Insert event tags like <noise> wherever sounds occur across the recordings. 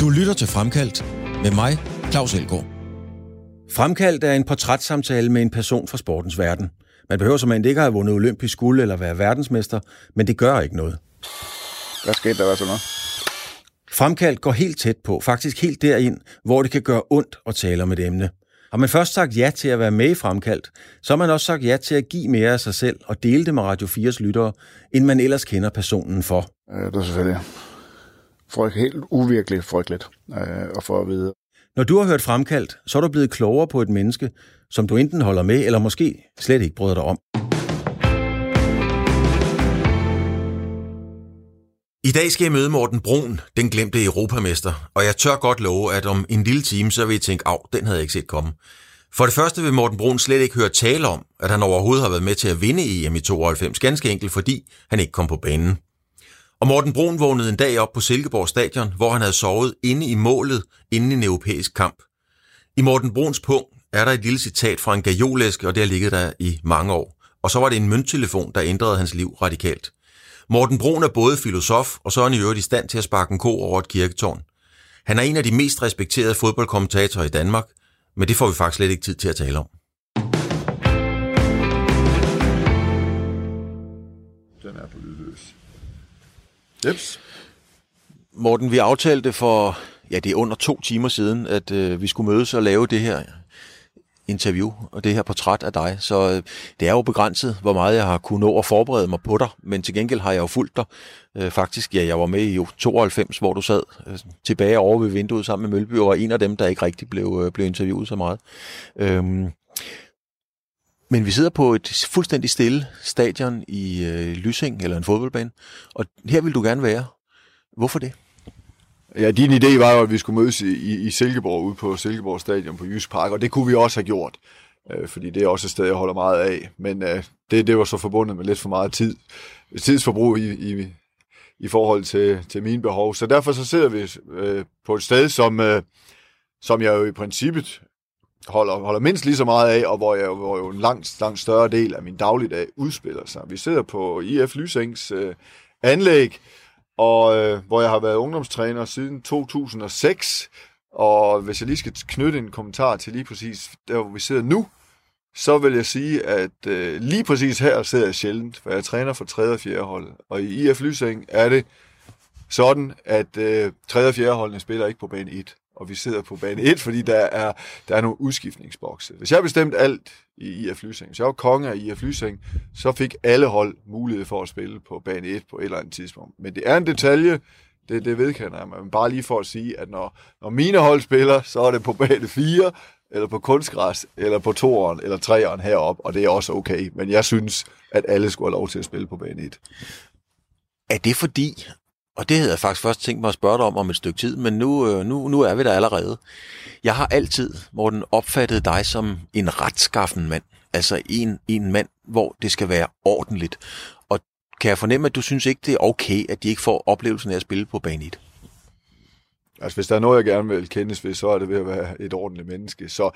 Du lytter til Fremkaldt med mig, Claus Elgaard. Fremkaldt er en portrætssamtale med en person fra sportens verden. Man behøver som ikke have vundet olympisk guld eller være verdensmester, men det gør ikke noget. Hvad skete der var så noget? Fremkaldt går helt tæt på, faktisk helt derind, hvor det kan gøre ondt at tale om et emne. Har man først sagt ja til at være med i Fremkaldt, så har man også sagt ja til at give mere af sig selv og dele det med Radio 4's lyttere, end man ellers kender personen for. Øh, det er selvfølgelig frygt, helt uvirkeligt frygteligt øh, at få at vide. Når du har hørt Fremkaldt, så er du blevet klogere på et menneske, som du enten holder med, eller måske slet ikke bryder dig om. I dag skal jeg møde Morten Brun, den glemte europamester, og jeg tør godt love, at om en lille time, så vil jeg tænke, af, den havde jeg ikke set komme. For det første vil Morten Brun slet ikke høre tale om, at han overhovedet har været med til at vinde EM i 92, ganske enkelt fordi han ikke kom på banen. Og Morten Brun vågnede en dag op på Silkeborg Stadion, hvor han havde sovet inde i målet inden en europæisk kamp. I Morten Bruns punkt er der et lille citat fra en gajolæske, og det har ligget der i mange år. Og så var det en mønttelefon, der ændrede hans liv radikalt. Morten Brun er både filosof, og så er han i øvrigt i stand til at sparke en ko over et kirketårn. Han er en af de mest respekterede fodboldkommentatorer i Danmark, men det får vi faktisk slet ikke tid til at tale om. Den er på lydløs. Jeps. Morten, vi aftalte for, ja det er under to timer siden, at øh, vi skulle mødes og lave det her interview og det her portræt af dig. Så øh, det er jo begrænset, hvor meget jeg har kunnet nå at forberede mig på dig, men til gengæld har jeg jo fulgt dig. Øh, faktisk, ja, jeg var med i 92, hvor du sad øh, tilbage over ved vinduet sammen med Mølby, og var en af dem, der ikke rigtig blev, øh, blev interviewet så meget. Øhm, men vi sidder på et fuldstændig stille stadion i øh, Lysing, eller en fodboldbane, og her vil du gerne være. Hvorfor det? Ja, din idé var jo, at vi skulle mødes i, i Silkeborg ude på Silkeborg Stadion på Jysk Park, og det kunne vi også have gjort, øh, fordi det er også et sted, jeg holder meget af. Men øh, det, det var så forbundet med lidt for meget tid, tidsforbrug i, i, i forhold til, til mine behov. Så derfor så sidder vi øh, på et sted, som, øh, som jeg jo i princippet holder, holder mindst lige så meget af, og hvor, jeg, hvor jo en langt, langt større del af min dagligdag udspiller sig. Vi sidder på IF Lysings øh, anlæg, og øh, hvor jeg har været ungdomstræner siden 2006. Og hvis jeg lige skal knytte en kommentar til lige præcis der, hvor vi sidder nu, så vil jeg sige, at øh, lige præcis her sidder jeg sjældent, for jeg træner for 3. og 4. hold. Og i IF Lysing er det sådan, at øh, 3. og 4. holdene spiller ikke på bane 1 og vi sidder på bane 1, fordi der er, der er nogle udskiftningsbokse. Hvis jeg bestemt alt i IF Lysing, hvis jeg var konge af IF Lysing, så fik alle hold mulighed for at spille på bane 1 på et eller andet tidspunkt. Men det er en detalje, det, det vedkender jeg mig. Men bare lige for at sige, at når, når mine hold spiller, så er det på bane 4, eller på kunstgræs, eller på toeren, eller treeren heroppe, og det er også okay. Men jeg synes, at alle skulle have lov til at spille på bane 1. Er det fordi, og det havde jeg faktisk først tænkt mig at spørge dig om om et stykke tid, men nu, øh, nu, nu er vi der allerede. Jeg har altid, Morten, opfattet dig som en retskaffen mand. Altså en, en mand, hvor det skal være ordentligt. Og kan jeg fornemme, at du synes ikke, det er okay, at de ikke får oplevelsen af at spille på bane 1? Altså, hvis der er noget, jeg gerne vil kendes ved, så er det ved at være et ordentligt menneske. Så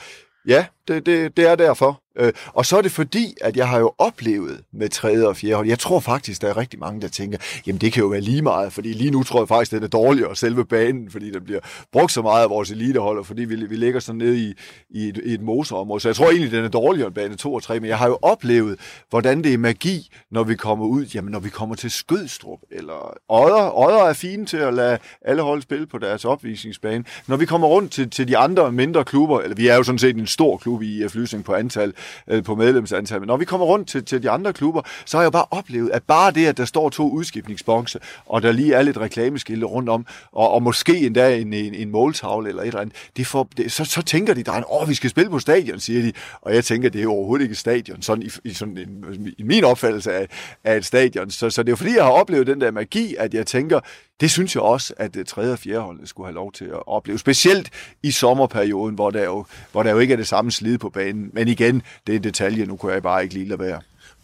ja, det, det, det er derfor. Øh, og så er det fordi, at jeg har jo oplevet med tredje og fjerde hold. Jeg tror faktisk, der er rigtig mange, der tænker, jamen det kan jo være lige meget, fordi lige nu tror jeg faktisk, det er dårligere selve banen, fordi den bliver brugt så meget af vores eliteholder, fordi vi, vi ligger sådan nede i, i, et, i et motorområde. Så jeg tror egentlig, den er dårligere end bane 2 og 3, men jeg har jo oplevet, hvordan det er magi, når vi kommer ud, jamen når vi kommer til Skødstrup, eller Odder. Odder er fine til at lade alle hold spille på deres opvisningsbane. Når vi kommer rundt til, til de andre mindre klubber, eller vi er jo sådan set en stor klub i IF Lysing på antal, øh, på medlemsantal. Men når vi kommer rundt til, til de andre klubber, så har jeg bare oplevet, at bare det, at der står to udskiftningsbokse, og der lige er lidt reklameskilte rundt om, og, og måske endda en, en, en måltavle eller et eller andet, det får, det, så, så tænker de, der er åh, vi skal spille på stadion, siger de. Og jeg tænker, det er overhovedet ikke stadion, sådan i, i, sådan en, i min opfattelse af, af et stadion. Så, så det er fordi, jeg har oplevet den der magi, at jeg tænker, det synes jeg også, at det tredje og fjerde hold skulle have lov til at opleve. Specielt i sommerperioden, hvor der jo, hvor der jo ikke er det samme slid på banen. Men igen, det er en detalje, nu kunne jeg bare ikke lige lade være.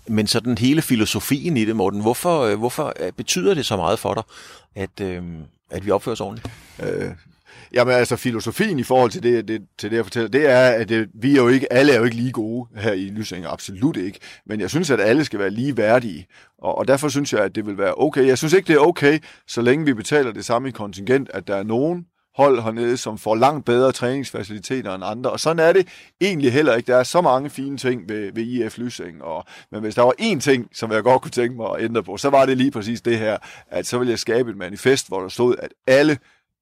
Men så den hele filosofien i det, Morten, hvorfor, øh, hvorfor øh, betyder det så meget for dig, at, øh, at vi opfører os ordentligt? Øh, Jamen altså, filosofien i forhold til det, det, til det jeg fortæller, det er, at det, vi er jo ikke, alle er jo ikke lige gode her i Lysing, absolut ikke. Men jeg synes, at alle skal være lige værdige. Og, og derfor synes jeg, at det vil være okay. Jeg synes ikke, det er okay, så længe vi betaler det samme i kontingent, at der er nogen, hold hernede, som får langt bedre træningsfaciliteter end andre. Og sådan er det egentlig heller ikke. Der er så mange fine ting ved, ved IF Lysing. Og, men hvis der var én ting, som jeg godt kunne tænke mig at ændre på, så var det lige præcis det her, at så ville jeg skabe et manifest, hvor der stod, at alle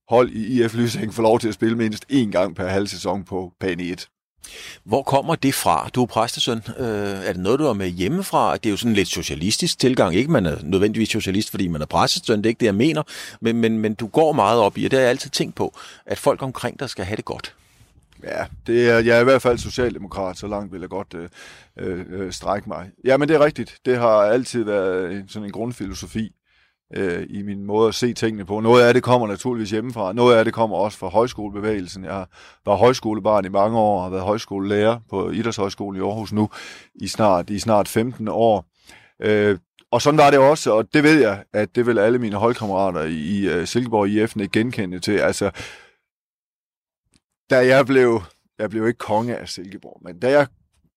hold i IF Lysing får lov til at spille mindst én gang per halv sæson på bane 1. Hvor kommer det fra? Du er præstesøn. Øh, er det noget, du har med hjemmefra? Det er jo sådan en lidt socialistisk tilgang. Ikke man er nødvendigvis socialist, fordi man er præstesøn. Det er ikke det, jeg mener. Men, men, men du går meget op i, og det har jeg altid tænkt på, at folk omkring dig skal have det godt. Ja, det er, jeg er i hvert fald socialdemokrat, så langt vil jeg godt øh, øh, øh strække mig. Ja, men det er rigtigt. Det har altid været sådan en grundfilosofi øh, i min måde at se tingene på. Noget af det kommer naturligvis hjemmefra, noget af det kommer også fra højskolebevægelsen. Jeg var højskolebarn i mange år og har været højskolelærer på Idrætshøjskolen i Aarhus nu i snart, i snart 15 år. Øh, og sådan var det også, og det ved jeg, at det vil alle mine holdkammerater i, i øh, Silkeborg IF ikke genkende til. Altså, da jeg blev, jeg blev ikke konge af Silkeborg, men da jeg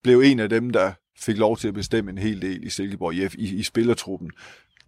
blev en af dem, der fik lov til at bestemme en hel del i Silkeborg IF, i, i spillertruppen,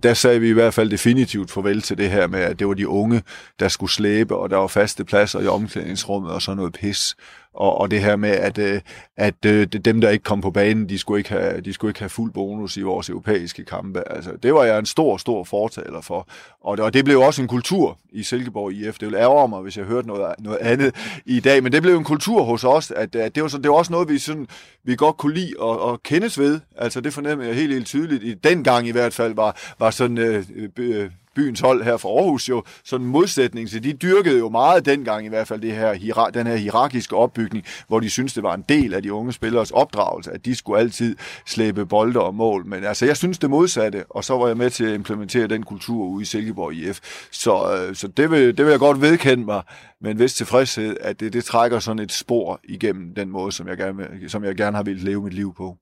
der sagde vi i hvert fald definitivt farvel til det her med, at det var de unge, der skulle slæbe, og der var faste pladser i omklædningsrummet og sådan noget pis og, og det her med, at, øh, at øh, dem, der ikke kom på banen, de skulle ikke, have, de skulle ikke have fuld bonus i vores europæiske kampe. Altså, det var jeg en stor, stor fortaler for. Og det, og det blev også en kultur i Silkeborg IF. Det ville ærger mig, hvis jeg hørte noget, noget andet i dag, men det blev en kultur hos os, at, øh, at det, var så, det var også noget, vi, sådan, vi godt kunne lide og, og kendes ved. Altså, det fornemmer jeg helt, helt tydeligt. I den gang i hvert fald var, var sådan øh, øh, byens hold her fra Aarhus jo sådan en modsætning til. De dyrkede jo meget dengang i hvert fald det her, den her hierarkiske opbygning, hvor de syntes, det var en del af de unge spillers opdragelse, at de skulle altid slæbe bolde og mål. Men altså, jeg synes det modsatte, og så var jeg med til at implementere den kultur ude i Silkeborg IF. Så, øh, så det, vil, det vil jeg godt vedkende mig med en vis tilfredshed, at det, det trækker sådan et spor igennem den måde, som jeg gerne, som jeg gerne har ville leve mit liv på.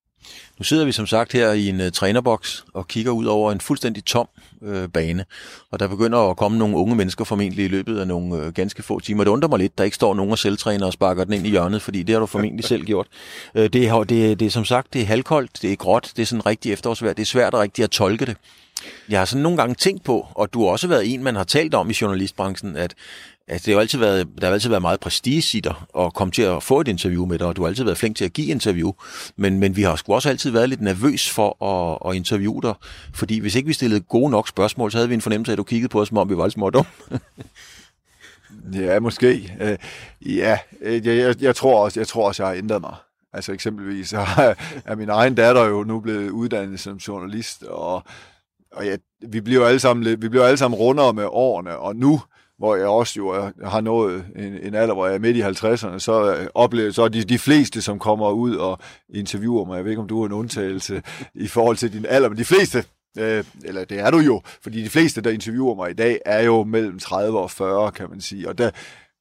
Nu sidder vi som sagt her i en uh, trænerboks og kigger ud over en fuldstændig tom uh, bane, og der begynder at komme nogle unge mennesker formentlig i løbet af nogle uh, ganske få timer. Det undrer mig lidt, der ikke står nogen og selvtræner og sparker den ind i hjørnet, fordi det har du formentlig selv gjort. Uh, <laughs> det, er, det, det er som sagt, det er halvkoldt, det er gråt, det er sådan rigtig efterårsvejr, det er svært at rigtig at tolke det. Jeg har sådan nogle gange tænkt på, og du har også været en, man har talt om i journalistbranchen, at Altså, det har altid været, der har altid været meget prestige i dig at komme til at få et interview med dig, og du har altid været flink til at give interview. Men, men vi har sgu også altid været lidt nervøs for at, at interviewe dig, fordi hvis ikke vi stillede gode nok spørgsmål, så havde vi en fornemmelse af, at du kiggede på os, som om vi var lidt små dumme. <laughs> ja, måske. Øh, ja, øh, jeg, jeg, jeg, tror også, jeg tror også, jeg har ændret mig. Altså eksempelvis så <laughs> er min egen datter jo nu blevet uddannet som journalist, og, og ja, vi bliver alle sammen, vi bliver alle sammen rundere med årene, og nu hvor jeg også jo har nået en, en alder, hvor jeg er midt i 50'erne, så, øh, oplever, så de, de fleste, som kommer ud og interviewer mig, jeg ved ikke, om du er en undtagelse i forhold til din alder, men de fleste, øh, eller det er du jo, fordi de fleste, der interviewer mig i dag, er jo mellem 30 og 40, kan man sige, og der,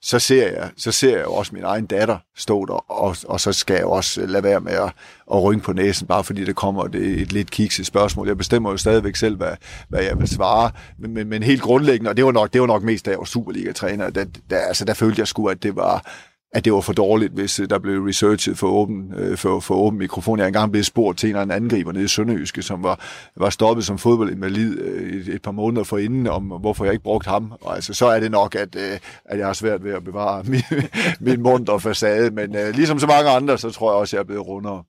så ser jeg, så ser jeg jo også min egen datter stå der, og, og så skal jeg også øh, lade være med at, at rynke på næsen, bare fordi det kommer det et lidt kikset spørgsmål. Jeg bestemmer jo stadigvæk selv, hvad, hvad jeg vil svare, men, men, men helt grundlæggende, og det var nok, det var nok mest, da jeg var Superliga-træner, der, der, altså, der følte jeg sgu, at det var, at det var for dårligt, hvis øh, der blev researchet for åben, øh, for, for åben mikrofon. Jeg engang blev spurgt til en eller anden angriber nede i Sønderjyske, som var, var stoppet som fodboldinvalid øh, et, et par måneder forinden, om hvorfor jeg ikke brugte ham. Og altså, så er det nok, at, at jeg har svært ved at bevare <laughs> min, min mund og facade. Men ligesom så mange andre, så tror jeg også, at jeg er blevet rundere.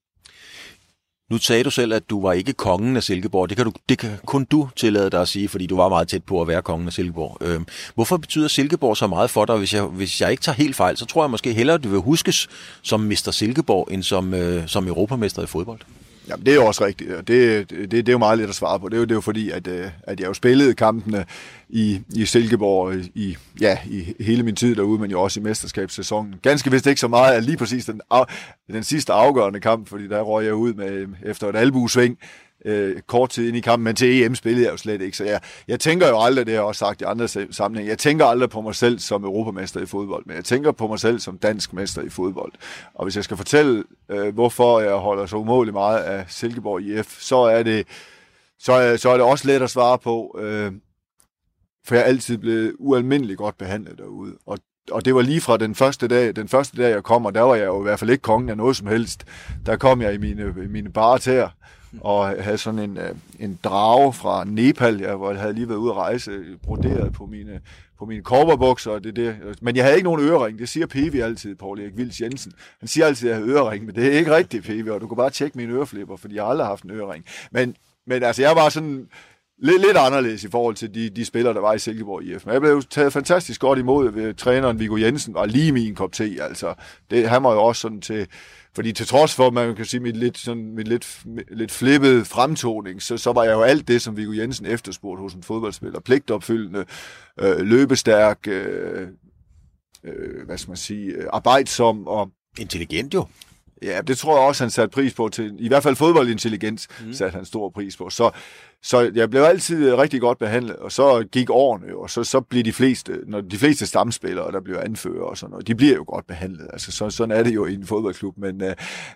Nu sagde du selv, at du var ikke kongen af Silkeborg. Det kan, du, det kan kun du tillade dig at sige, fordi du var meget tæt på at være kongen af Silkeborg. Øhm, hvorfor betyder Silkeborg så meget for dig? Hvis jeg, hvis jeg ikke tager helt fejl, så tror jeg måske hellere, at du vil huskes som Mester Silkeborg, end som, øh, som europamester i fodbold. Jamen, det er jo også rigtigt. Det, det, det er jo meget let at svare på. Det er jo, det er jo fordi, at, øh, at jeg jo spillede kampene i, i Silkeborg øh, i, ja, i hele min tid derude, men jo også i mesterskabssæsonen. Ganske vist ikke så meget af lige præcis den, af, den sidste afgørende kamp, fordi der røg jeg ud med øh, efter et albuesving øh, kort tid ind i kampen, men til EM spillede jeg jo slet ikke, så jeg, jeg tænker jo aldrig, det har jeg også sagt i andre sammenhæng, jeg tænker aldrig på mig selv som europamester i fodbold, men jeg tænker på mig selv som dansk mester i fodbold. Og hvis jeg skal fortælle, øh, hvorfor jeg holder så umådeligt meget af Silkeborg IF, så er det, så så er det også let at svare på, øh, for jeg er altid blevet ualmindeligt godt behandlet derude. Og og det var lige fra den første dag, den første dag, jeg kom, og der var jeg jo i hvert fald ikke kongen af noget som helst. Der kom jeg i mine, i mine bare tæer, og havde sådan en, øh, en drage fra Nepal, jeg havde lige været ude at rejse, broderet på mine, på mine korperbukser, og det, det. men jeg havde ikke nogen ørering, det siger Pevi altid, Paul Erik Vils Jensen. Han siger altid, at jeg har ørering, men det er ikke rigtigt, Pevi, og du kan bare tjekke mine øreflipper, fordi jeg har aldrig haft en ørering. Men, men altså, jeg var sådan lidt, lidt anderledes i forhold til de, de spillere, der var i Silkeborg IF. Men jeg blev taget fantastisk godt imod ved træneren Viggo Jensen, og lige min kop te, altså. Det, han var jo også sådan til, fordi til trods for, man kan sige, mit lidt, sådan, mit lidt, lidt flippede fremtoning, så, så var jeg jo alt det, som Viggo Jensen efterspurgte hos en fodboldspiller. Pligtopfyldende, øh, løbestærk, øh, øh, hvad skal man sige, øh, arbejdsom og... Intelligent jo. Ja, det tror jeg også, han satte pris på. Til, I hvert fald fodboldintelligens mm. satte han stor pris på. Så, så jeg blev altid rigtig godt behandlet, og så gik årene, og så, så blev de fleste, når de fleste stamspillere, der blev anfører og sådan noget, de bliver jo godt behandlet. Altså, så, sådan er det jo i en fodboldklub. Men, uh,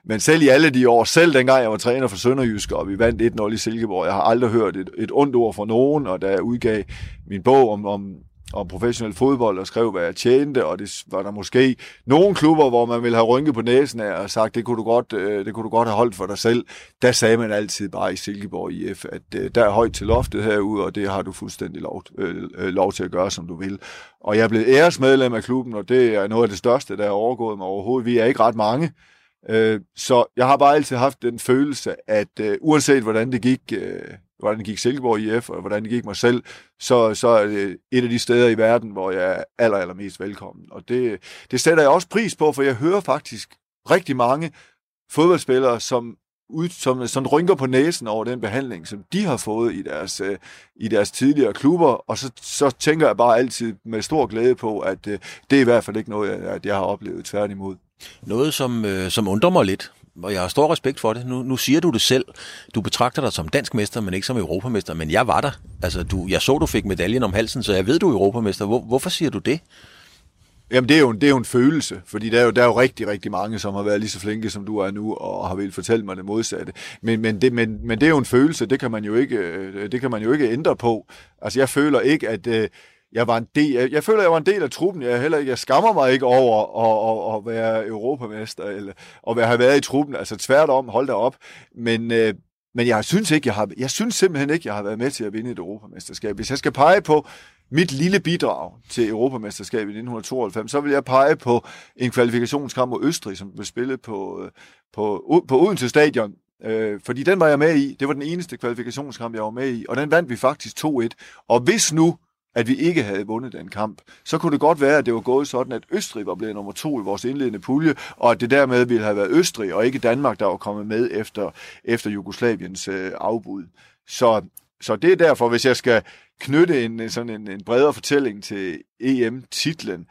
men selv i alle de år, selv dengang jeg var træner for Sønderjysk, og vi vandt 1-0 i Silkeborg, jeg har aldrig hørt et, et ondt ord fra nogen, og da jeg udgav min bog om, om om professionel fodbold og skrev, hvad jeg tjente, og det var der måske nogle klubber, hvor man ville have rynket på næsen af og sagt, det kunne du godt, øh, det kunne du godt have holdt for dig selv. Der sagde man altid bare i Silkeborg IF, at øh, der er højt til loftet herude, og det har du fuldstændig lov, øh, øh, lov til at gøre, som du vil. Og jeg er blevet æresmedlem af klubben, og det er noget af det største, der er overgået mig overhovedet. Vi er ikke ret mange, så jeg har bare altid haft den følelse, at uanset hvordan det gik hvordan det gik Silkeborg IF, og hvordan det gik mig selv, så, så er det et af de steder i verden, hvor jeg er aller, allermest velkommen. Og det, det sætter jeg også pris på, for jeg hører faktisk rigtig mange fodboldspillere, som ud, som som rynker på næsen over den behandling, som de har fået i deres, øh, i deres tidligere klubber, og så, så tænker jeg bare altid med stor glæde på, at øh, det er i hvert fald ikke noget, at jeg har oplevet tværtimod. Noget, som, øh, som undrer mig lidt, og jeg har stor respekt for det. Nu, nu siger du det selv. Du betragter dig som dansk mester, men ikke som europamester. Men jeg var der. Altså, du, jeg så, du fik medaljen om halsen, så jeg ved, du er europamester. Hvor, hvorfor siger du det? Jamen, det er, jo en, det er jo en følelse, fordi der er jo, der er jo rigtig, rigtig mange, som har været lige så flinke, som du er nu, og har vel fortælle mig det modsatte. Men, men, det, men, men det er jo en følelse, det kan man jo ikke, øh, det kan man jo ikke ændre på. Altså, jeg føler ikke, at, øh, jeg var en del, jeg, jeg føler, jeg var en del af truppen. Jeg, heller, jeg skammer mig ikke over at, at, at være europamester, eller at have været i truppen. Altså tværtom, hold da op. Men, øh, men jeg synes ikke, jeg har, jeg synes simpelthen ikke, jeg har været med til at vinde et europamesterskab. Hvis jeg skal pege på mit lille bidrag til Europamesterskabet i 1992, så vil jeg pege på en kvalifikationskamp mod Østrig, som blev spillet på, øh, på, på Odense Stadion, Øh, fordi den var jeg med i. Det var den eneste kvalifikationskamp, jeg var med i. Og den vandt vi faktisk 2-1. Og hvis nu at vi ikke havde vundet den kamp, så kunne det godt være, at det var gået sådan, at Østrig var blevet nummer to i vores indledende pulje, og at det dermed ville have været Østrig, og ikke Danmark, der var kommet med efter, efter Jugoslaviens øh, afbud. Så, så det er derfor, hvis jeg skal knytte en, sådan en, en bredere fortælling til EM-titlen,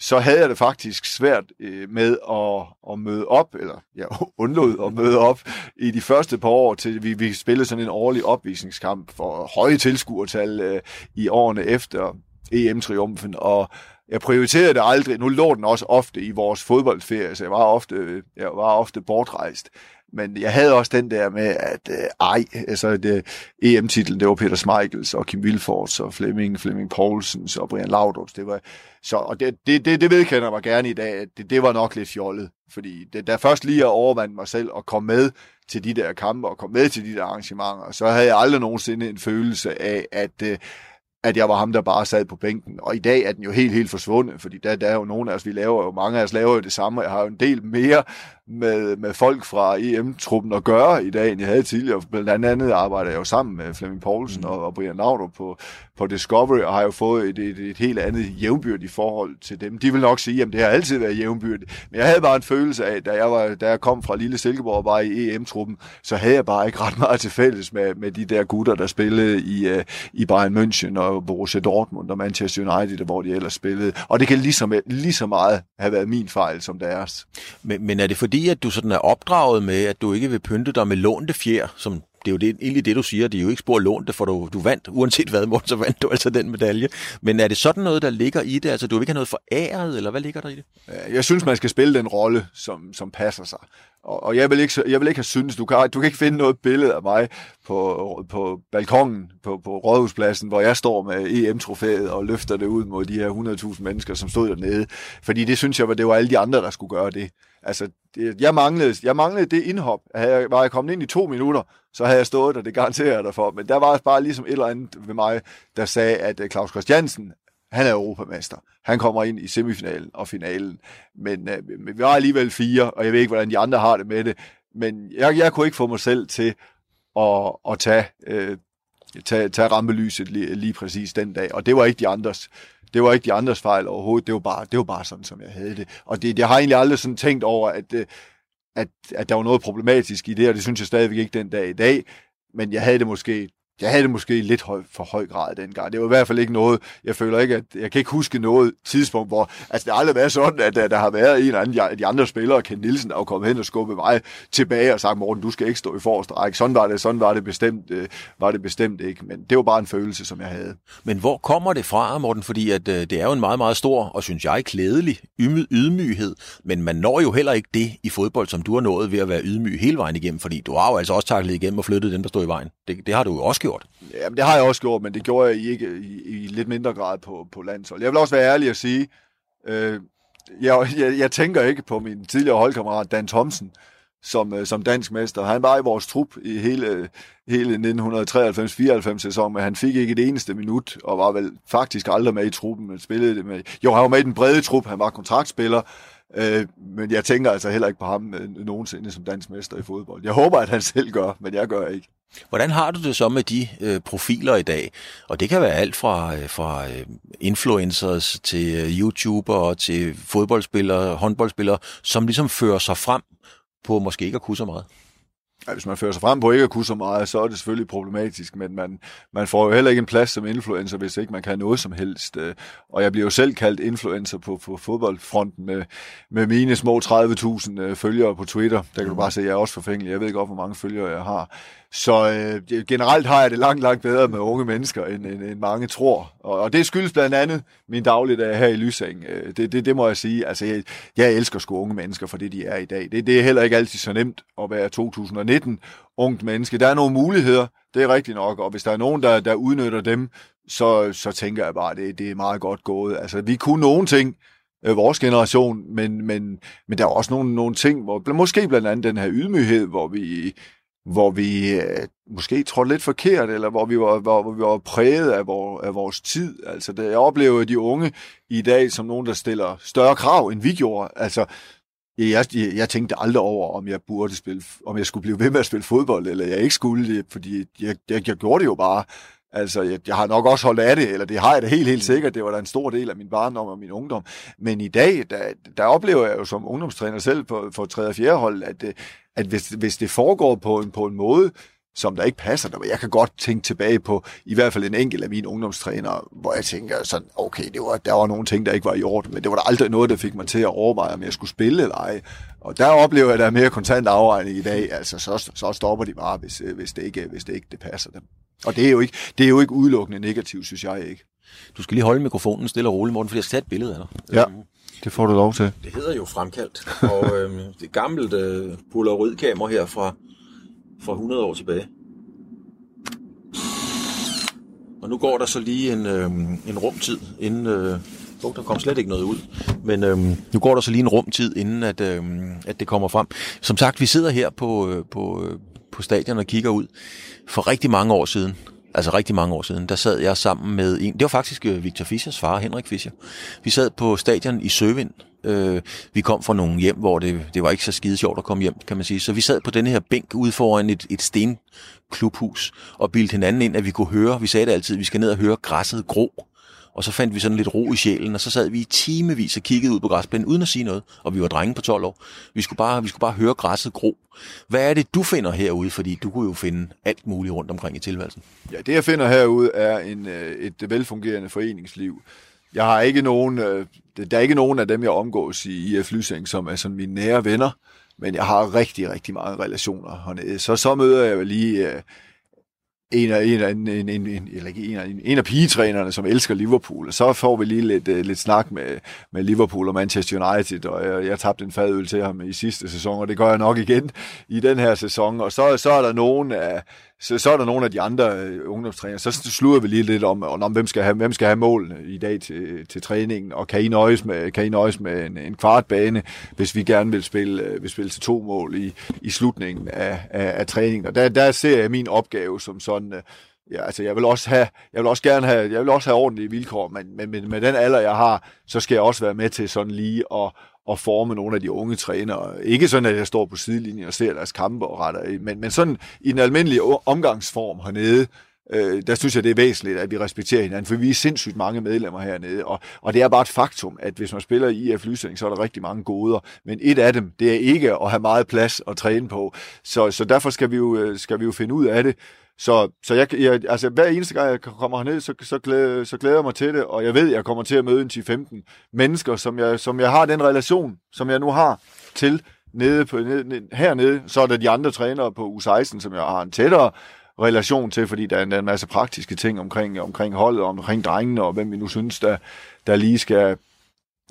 så havde jeg det faktisk svært øh, med at, at møde op, eller jeg ja, <laughs> undlod at møde op i de første par år, til vi, vi spillede sådan en årlig opvisningskamp for høje tilskuertal øh, i årene efter EM-triumfen, og jeg prioriterede det aldrig. Nu lå den også ofte i vores fodboldferie, så jeg var ofte, øh, jeg var ofte bortrejst. Men jeg havde også den der med, at øh, ej, altså det, EM-titlen, det var Peter Schmeichels og Kim Vilfors og Flemming, Flemming Poulsens og Brian Laudrup. Det var, så, og det, det, det, det vedkender mig gerne i dag, at det, det var nok lidt fjollet. Fordi det, der først lige at overvande mig selv og komme med til de der kampe og komme med til de der arrangementer, så havde jeg aldrig nogensinde en følelse af, at, øh, at jeg var ham, der bare sad på bænken. Og i dag er den jo helt, helt forsvundet, fordi der, der er jo nogle af os, vi laver jo, mange af os laver jo det samme, jeg har jo en del mere med, med folk fra EM-truppen at gøre i dag, end jeg havde tidligere. Blandt andet arbejder jeg jo sammen med Flemming Poulsen mm. og, og Brian Laudrup på, på Discovery, og har jo fået et, et, et helt andet jævnbyrd i forhold til dem. De vil nok sige, at det har altid været jævnbyrd. Men jeg havde bare en følelse af, da jeg, var, da jeg kom fra Lille Silkeborg og var i EM-truppen, så havde jeg bare ikke ret meget til fælles med, med de der gutter, der spillede i, uh, i Bayern München og Borussia Dortmund og Manchester United, hvor de ellers spillede. Og det kan lige så, lige så meget have været min fejl som deres. Men, men er det fordi, at du sådan er opdraget med, at du ikke vil pynte dig med lånte fjer, som det er jo det, egentlig det, du siger. Det er jo ikke spor lånte, for du, du vandt. Uanset hvad, Morten, så vandt du altså den medalje. Men er det sådan noget, der ligger i det? Altså, du vil ikke have noget foræret, eller hvad ligger der i det? Øh, jeg synes, man skal spille den rolle, som, som passer sig. Og, og jeg, vil ikke, jeg vil ikke have syntes, du kan, du kan ikke finde noget billede af mig på, på balkongen på, på Rådhuspladsen, hvor jeg står med EM-trofæet og løfter det ud mod de her 100.000 mennesker, som stod dernede. Fordi det synes jeg, det var alle de andre, der skulle gøre det. Altså, det, jeg, manglede, jeg manglede det indhop. Havde jeg, var jeg kommet ind i to minutter, så havde jeg stået der, det garanterer jeg dig for. Men der var bare ligesom et eller andet ved mig, der sagde, at øh, Claus Christiansen, han er europamester. Han kommer ind i semifinalen og finalen. Men, øh, men vi var alligevel fire, og jeg ved ikke, hvordan de andre har det med det. Men jeg, jeg kunne ikke få mig selv til at, at tage, øh, tage, tage rampelyset lige, lige præcis den dag. Og det var ikke de andres det var ikke de andres fejl overhovedet, det var bare, det var bare sådan, som jeg havde det. Og det, jeg har egentlig aldrig sådan tænkt over, at, øh, at, at der var noget problematisk i det, og det synes jeg stadigvæk ikke den dag i dag. Men jeg havde det måske jeg havde det måske lidt høj, for høj grad dengang. Det var i hvert fald ikke noget, jeg føler ikke, at jeg kan ikke huske noget tidspunkt, hvor, altså det har aldrig været sådan, at der, der har været en eller anden af de andre spillere, Ken Nielsen, der er kommet hen og skubbet mig tilbage og sagt, Morten, du skal ikke stå i forreste række. Sådan var det, sådan var det bestemt, øh, var det bestemt ikke, men det var bare en følelse, som jeg havde. Men hvor kommer det fra, Morten? Fordi at, øh, det er jo en meget, meget stor, og synes jeg, klædelig ydmyghed, men man når jo heller ikke det i fodbold, som du har nået ved at være ydmyg hele vejen igennem, fordi du har jo altså også taklet igennem og flyttet den, der stod i vejen. Det, det har du jo også gjort. Jamen, det har jeg også gjort, men det gjorde jeg ikke i, i lidt mindre grad på, på landshold. Jeg vil også være ærlig at sige, øh, jeg, jeg, jeg tænker ikke på min tidligere holdkammerat Dan Thomsen, som, øh, som dansk mester. Han var i vores trup i hele, hele 1993-94 sæsonen, men han fik ikke et eneste minut, og var vel faktisk aldrig med i truppen. Men spillede det med. Jo, han var med i den brede trup, han var kontraktspiller, øh, men jeg tænker altså heller ikke på ham øh, nogensinde som dansk mester i fodbold. Jeg håber, at han selv gør, men jeg gør ikke. Hvordan har du det så med de øh, profiler i dag? Og det kan være alt fra, øh, fra øh, influencers til øh, YouTubere til fodboldspillere, håndboldspillere, som ligesom fører sig frem på måske ikke at kunne så meget. Ja, hvis man fører sig frem på ikke at kunne så meget, så er det selvfølgelig problematisk, men man, man får jo heller ikke en plads som influencer, hvis ikke man kan noget som helst. Øh. Og jeg bliver jo selv kaldt influencer på, på fodboldfronten med, med mine små 30.000 øh, følgere på Twitter. Der kan du bare se, at jeg er også forfængelig. Jeg ved ikke, hvor mange følgere jeg har. Så øh, generelt har jeg det langt, langt bedre med unge mennesker, end, end, end mange tror. Og, og det skyldes blandt andet min dagligdag her i Lysing. Øh, det, det, det må jeg sige. Altså, jeg, jeg elsker sgu unge mennesker for det, de er i dag. Det, det er heller ikke altid så nemt at være 2019 ungt menneske. Der er nogle muligheder, det er rigtigt nok, og hvis der er nogen, der, der udnytter dem, så, så tænker jeg bare, det, det er meget godt gået. Altså, vi kunne nogle ting, øh, vores generation, men, men, men der er også nogle, nogle ting, hvor måske blandt andet den her ydmyghed, hvor vi hvor vi øh, måske trådte lidt forkert, eller hvor vi var, hvor, hvor vi var præget af, vor, af vores tid. Altså, det, jeg oplever de unge i dag som nogen, der stiller større krav, end vi gjorde. Altså, jeg, jeg, jeg tænkte aldrig over, om jeg burde spille, om jeg skulle blive ved med at spille fodbold, eller jeg ikke skulle det, fordi jeg, jeg, jeg gjorde det jo bare. Altså, jeg, jeg har nok også holdt af det, eller det har jeg da helt, helt sikkert. Det var da en stor del af min barndom og min ungdom. Men i dag, der, der oplever jeg jo som ungdomstræner selv på, for 3. og 4. hold, at, at hvis, hvis det foregår på en, på en måde, som der ikke passer. Der, jeg kan godt tænke tilbage på i hvert fald en enkelt af mine ungdomstrænere, hvor jeg tænker sådan, okay, det var, der var nogle ting, der ikke var i orden, men det var der aldrig noget, der fik mig til at overveje, om jeg skulle spille eller ej. Og der oplever jeg, at der er mere kontant afregning i dag. Altså, så, så stopper de bare, hvis, hvis, det ikke, hvis det ikke det passer dem. Og det er, jo ikke, det er jo ikke udelukkende negativt, synes jeg ikke. Du skal lige holde mikrofonen stille og roligt, Morten, fordi jeg skal tage et billede af dig. Ja, det får du lov til. Det hedder jo fremkaldt. Og <laughs> øh, det gammelt øh, polaroidkamera her fra, fra 100 år tilbage. Og nu går der så lige en, øh, en rumtid, inden... Øh, oh, der kom slet ikke noget ud. Men øh, nu går der så lige en rumtid, inden at, øh, at det kommer frem. Som sagt, vi sidder her på, øh, på, øh, på stadion og kigger ud. For rigtig mange år siden, altså rigtig mange år siden, der sad jeg sammen med en, det var faktisk øh, Victor Fischers far, Henrik Fischer. Vi sad på stadion i Søvind. Øh, vi kom fra nogle hjem, hvor det, det var ikke så skide sjovt at komme hjem, kan man sige. Så vi sad på den her bænk ude foran et, et stenklubhus og bildte hinanden ind, at vi kunne høre, vi sagde det altid, vi skal ned og høre græsset gro. Og så fandt vi sådan lidt ro i sjælen, og så sad vi i timevis og kiggede ud på græsplænen, uden at sige noget. Og vi var drenge på 12 år. Vi skulle bare, vi skulle bare høre græsset gro. Hvad er det, du finder herude? Fordi du kunne jo finde alt muligt rundt omkring i tilværelsen. Ja, det jeg finder herude er en, øh, et velfungerende foreningsliv. Jeg har ikke nogen, øh, der er ikke nogen af dem, jeg omgås i IF Lysing, som er sådan mine nære venner, men jeg har rigtig, rigtig mange relationer hernede. Så så møder jeg jo lige øh, en af, en af, en, en, en, eller ikke en, af, en af pigetrænerne, som elsker Liverpool. Så får vi lige lidt, uh, lidt snak med, med Liverpool og Manchester United, og jeg, jeg tabte en fadøl til ham i sidste sæson, og det gør jeg nok igen i den her sæson. Og så, så er der nogen af, så, så er der nogle af de andre øh, ungdomstrænere. Så slutter vi lige lidt om, om hvem, skal have, hvem skal have målene i dag til, til træningen, og kan I nøjes med, kan I nøjes med en, en kvartbane, hvis vi gerne vil spille, øh, vil spille til to mål i, i slutningen af, af, af træningen. Og der, der ser jeg min opgave som sådan, Øh, ja, altså jeg vil også have, jeg vil også gerne have, jeg vil også have ordentlige vilkår, men, men, men med den alder, jeg har, så skal jeg også være med til sådan lige at, at forme nogle af de unge trænere. Ikke sådan, at jeg står på sidelinjen og ser deres kampe og retter i, men, men sådan i en almindelig omgangsform hernede, øh, der synes jeg, det er væsentligt, at vi respekterer hinanden, for vi er sindssygt mange medlemmer hernede, og, og det er bare et faktum, at hvis man spiller i IF Lysning, så er der rigtig mange goder, men et af dem, det er ikke at have meget plads at træne på, så, så derfor skal vi, jo, øh, skal vi jo finde ud af det, så, så jeg, jeg, altså, hver eneste gang, jeg kommer herned, så, så, glæder, så glæder jeg mig til det, og jeg ved, jeg kommer til at møde en 10-15 mennesker, som jeg, som jeg har den relation, som jeg nu har til nede på, nede, hernede. Så er der de andre trænere på U16, som jeg har en tættere relation til, fordi der er, der er en masse praktiske ting omkring, omkring holdet, omkring drengene, og hvem vi nu synes, der, der lige skal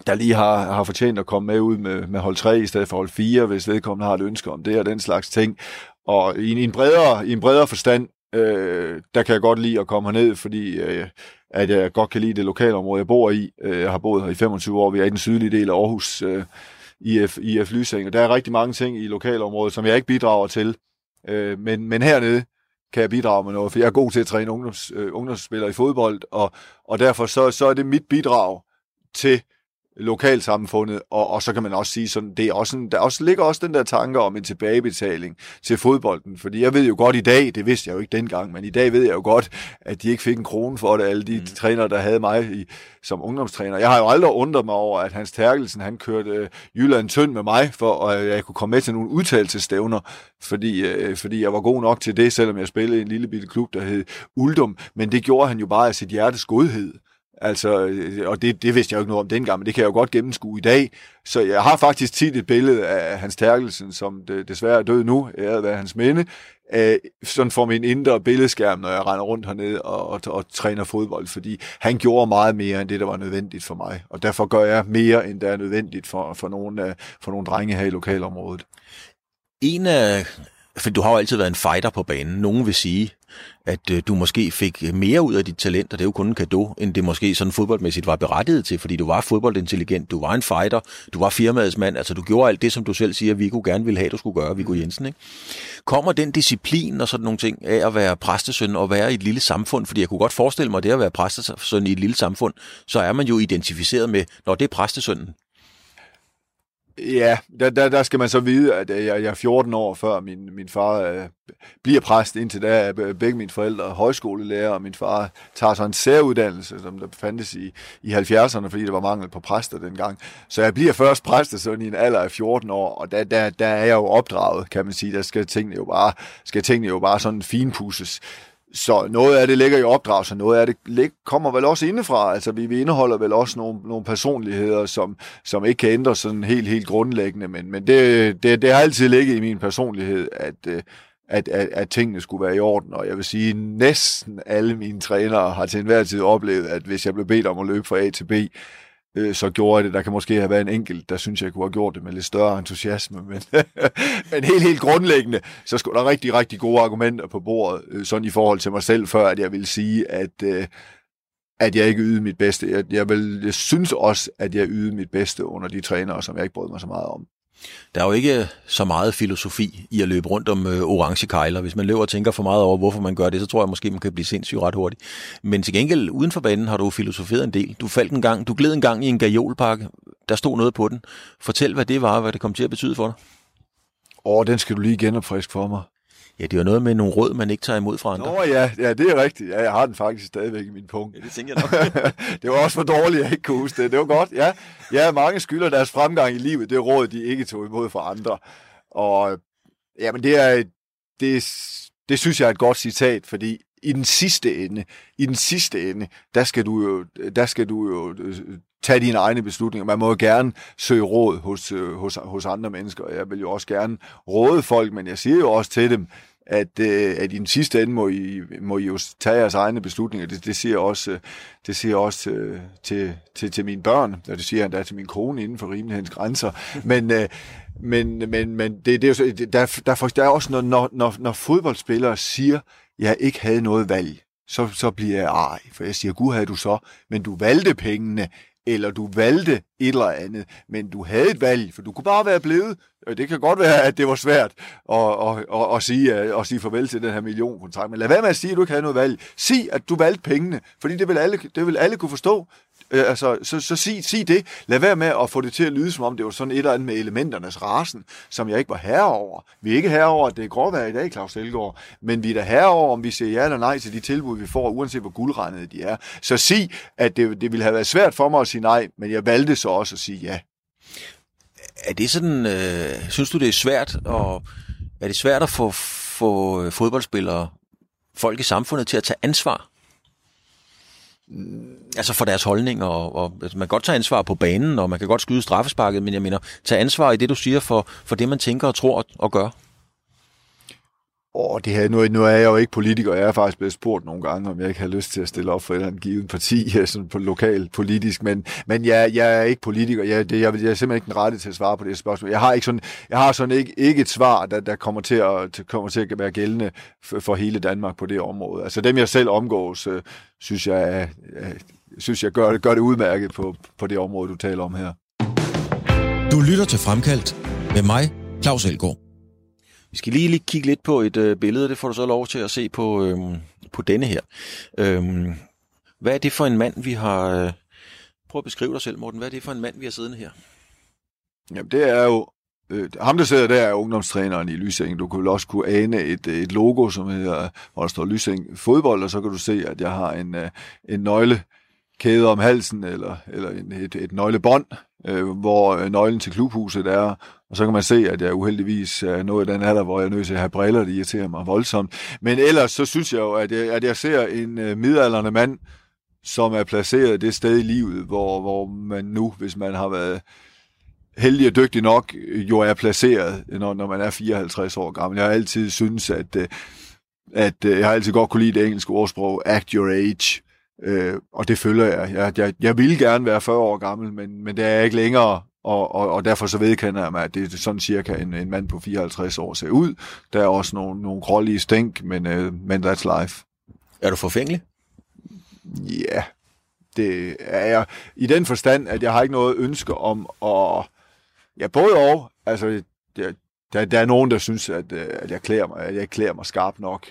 der lige har, har fortjent at komme med ud med, med hold 3 i stedet for hold 4, hvis vedkommende har et ønske om det og den slags ting. Og i, i, en, bredere, i en bredere forstand, øh, der kan jeg godt lide at komme herned, fordi øh, at jeg godt kan lide det lokale område, jeg bor i. Øh, jeg har boet her i 25 år, vi er i den sydlige del af Aarhus, øh, IF, IF Lysing, og der er rigtig mange ting i lokalområdet, som jeg ikke bidrager til. Øh, men, men hernede kan jeg bidrage med noget, for jeg er god til at træne ungdoms, øh, ungdomsspillere i fodbold, og, og derfor så, så er det mit bidrag til lokalsamfundet, og, og så kan man også sige, sådan, det er også en, der også ligger også den der tanke om en tilbagebetaling til fodbolden, fordi jeg ved jo godt i dag, det vidste jeg jo ikke dengang, men i dag ved jeg jo godt, at de ikke fik en krone for det, alle de mm. trænere, der havde mig i, som ungdomstræner. Jeg har jo aldrig undret mig over, at Hans Terkelsen, han kørte øh, Jylland tynd med mig, for at jeg kunne komme med til nogle udtalelsestævner, fordi, øh, fordi jeg var god nok til det, selvom jeg spillede i en lille bitte klub, der hed Uldum, men det gjorde han jo bare af sit hjertes godhed. Altså, øh, og det, det vidste jeg jo ikke noget om dengang, men det kan jeg jo godt gennemskue i dag. Så jeg har faktisk tit et billede af Hans Terkelsen, som det, desværre er død nu, æret være hans minde, øh, sådan for min indre billedskærm, når jeg render rundt hernede og, og, og træner fodbold, fordi han gjorde meget mere end det, der var nødvendigt for mig. Og derfor gør jeg mere, end der er nødvendigt for, for, nogle, for nogle drenge her i lokalområdet. En af for du har jo altid været en fighter på banen. Nogen vil sige, at øh, du måske fik mere ud af dit talent, og det er jo kun en gave, end det måske sådan fodboldmæssigt var berettiget til, fordi du var fodboldintelligent, du var en fighter, du var firmaets mand, altså du gjorde alt det, som du selv siger, Viggo gerne ville have, du skulle gøre, Viggo Jensen. Ikke? Kommer den disciplin og sådan nogle ting af at være præstesøn og være i et lille samfund, fordi jeg kunne godt forestille mig, at det at være præstesøn i et lille samfund, så er man jo identificeret med, når det er præstesønnen, Ja, der, der, der skal man så vide, at øh, jeg, jeg er 14 år før min, min far øh, bliver præst. Indtil da er begge mine forældre højskolelærer, og min far tager så en særuddannelse, som der fandtes i, i 70'erne, fordi der var mangel på præster dengang. Så jeg bliver først præst sådan i en alder af 14 år, og der, der, der er jeg jo opdraget, kan man sige. Der skal tingene jo bare, skal tingene jo bare sådan finpusses. Så noget af det ligger i opdrag, så noget af det kommer vel også indefra. Altså vi, vi indeholder vel også nogle, nogle personligheder, som, som ikke kan ændre sådan helt, helt grundlæggende, men, men det, det, det har altid ligget i min personlighed, at, øh, at, at, at tingene skulle være i orden. Og jeg vil sige, at næsten alle mine trænere har til enhver tid oplevet, at hvis jeg blev bedt om at løbe fra A til B, øh, så gjorde jeg det. Der kan måske have været en enkelt, der synes, jeg kunne have gjort det med lidt større entusiasme, men, <laughs> men helt, helt grundlæggende, så skulle der rigtig, rigtig gode argumenter på bordet, øh, sådan i forhold til mig selv, før at jeg vil sige, at, øh, at jeg ikke ydede mit bedste. Jeg, jeg, vil, jeg synes også, at jeg ydede mit bedste under de trænere, som jeg ikke brød mig så meget om. Der er jo ikke så meget filosofi i at løbe rundt om øh, orange kejler. Hvis man løber og tænker for meget over, hvorfor man gør det, så tror jeg måske, man kan blive sindssygt ret hurtigt. Men til gengæld, uden for banen har du filosoferet en del. Du faldt en gang, du gled en gang i en gajolpakke. Der stod noget på den. Fortæl, hvad det var, og hvad det kom til at betyde for dig. Åh, oh, den skal du lige genopfriske for mig. Ja, det er noget med nogle råd, man ikke tager imod fra andre. Nå ja, ja det er rigtigt. Ja, jeg har den faktisk stadigvæk i min punkt. Ja, det tænker jeg nok. <laughs> det var også for dårligt, at jeg ikke kunne huske det. Det var godt, ja. Ja, mange skylder deres fremgang i livet, det råd, de ikke tog imod fra andre. Og jamen, det er, det, det synes jeg er et godt citat, fordi i den sidste ende, i den sidste ende, der skal du jo, der skal du jo øh, tage dine egne beslutninger. Man må jo gerne søge råd hos, øh, hos, hos andre mennesker. Jeg vil jo også gerne råde folk, men jeg siger jo også til dem, at, øh, at i den sidste ende må I, må I jo tage jeres egne beslutninger. Det, det siger også, øh, det siger også øh, til, til, til mine børn, og det siger han da til min kone inden for rimelighedens grænser. Men, øh, men, men, men det, det er jo så, der, der, der er også, når, når, når, når fodboldspillere siger, jeg ikke havde noget valg, så, så bliver jeg ej, for jeg siger, gud havde du så, men du valgte pengene, eller du valgte et eller andet, men du havde et valg, for du kunne bare være blevet. Øh, det kan godt være, at det var svært at, at, at, at, sige, øh, at sige farvel til den her millionkontrakt, men lad være med at sige, at du ikke havde noget valg. Sig, at du valgte pengene, fordi det vil alle, det vil alle kunne forstå. Øh, altså, så, så sig, sig det. Lad være med at få det til at lyde, som om det var sådan et eller andet med elementernes rasen, som jeg ikke var herre over. Vi er ikke herre over, at det er gråvejr i dag, Claus Elgaard, men vi er da herre over, om vi siger ja eller nej til de tilbud, vi får, uanset hvor guldregnede de er. Så sig, at det, det ville have været svært for mig at sige nej, men jeg valgte så også at sige ja. Er det sådan, øh, synes du det er svært, og er det svært at få, få fodboldspillere, folk i samfundet til at tage ansvar Mm, altså for deres holdning, og, og altså man kan godt tage ansvar på banen, og man kan godt skyde straffesparket, men jeg mener, tage ansvar i det, du siger, for, for det, man tænker og tror og gør. Åh, det her, nu, nu er jeg jo ikke politiker, jeg er faktisk blevet spurgt nogle gange, om jeg ikke har lyst til at stille op for et eller andet givet parti, <laughs> øh, sådan på lokal politisk, men, men jeg, jeg er ikke politiker, jeg, det, jeg, jeg er simpelthen ikke den rette til at svare på det spørgsmål. Jeg har ikke sådan, jeg har sådan ikke, ikke et svar, der, der kommer, til at, kommer til at være gældende for, for hele Danmark på det område. Altså dem, jeg selv omgås, øh, synes jeg, øh, synes jeg gør, gør det udmærket på, på det område, du taler om her. Du lytter til Fremkaldt med mig, Claus Elgaard. Vi skal lige, lige kigge lidt på et øh, billede, det får du så lov til at se på, øh, på denne her. Øh, hvad er det for en mand, vi har... Øh, prøv at beskrive dig selv, Morten. Hvad er det for en mand, vi har siddende her? Jamen, det er jo... Øh, ham, der sidder der, er ungdomstræneren i Lysing. Du kan vel også kunne ane et, et logo, som hedder, hvor der står Lysing fodbold, og så kan du se, at jeg har en, øh, en nøgle kæde om halsen, eller, eller en, et, et nøglebånd, øh, hvor øh, nøglen til klubhuset er, og så kan man se, at jeg uheldigvis er nået den alder, hvor jeg er nødt til at have briller, det irriterer mig voldsomt. Men ellers så synes jeg jo, at jeg, at jeg ser en øh, midalderne mand, som er placeret det sted i livet, hvor, hvor man nu, hvis man har været heldig og dygtig nok, jo er placeret, når, når man er 54 år gammel. Jeg har altid synes, at, øh, at øh, jeg har altid godt kunne lide det engelske ordsprog, act your age. Øh, og det følger jeg. Jeg, jeg. jeg ville gerne være 40 år gammel, men, men det er jeg ikke længere, og, og, og derfor så vedkender jeg mig, at det er sådan cirka en, en mand på 54 år ser ud. Der er også nogle, nogle grålige stænk, men, uh, men that's life. Er du forfængelig? Ja, yeah, det er jeg. I den forstand, at jeg har ikke noget ønske om at... Ja, både og. Altså, jeg, der, der er nogen, der synes, at, øh, at jeg klæder mig, at jeg klæder mig skarpt nok.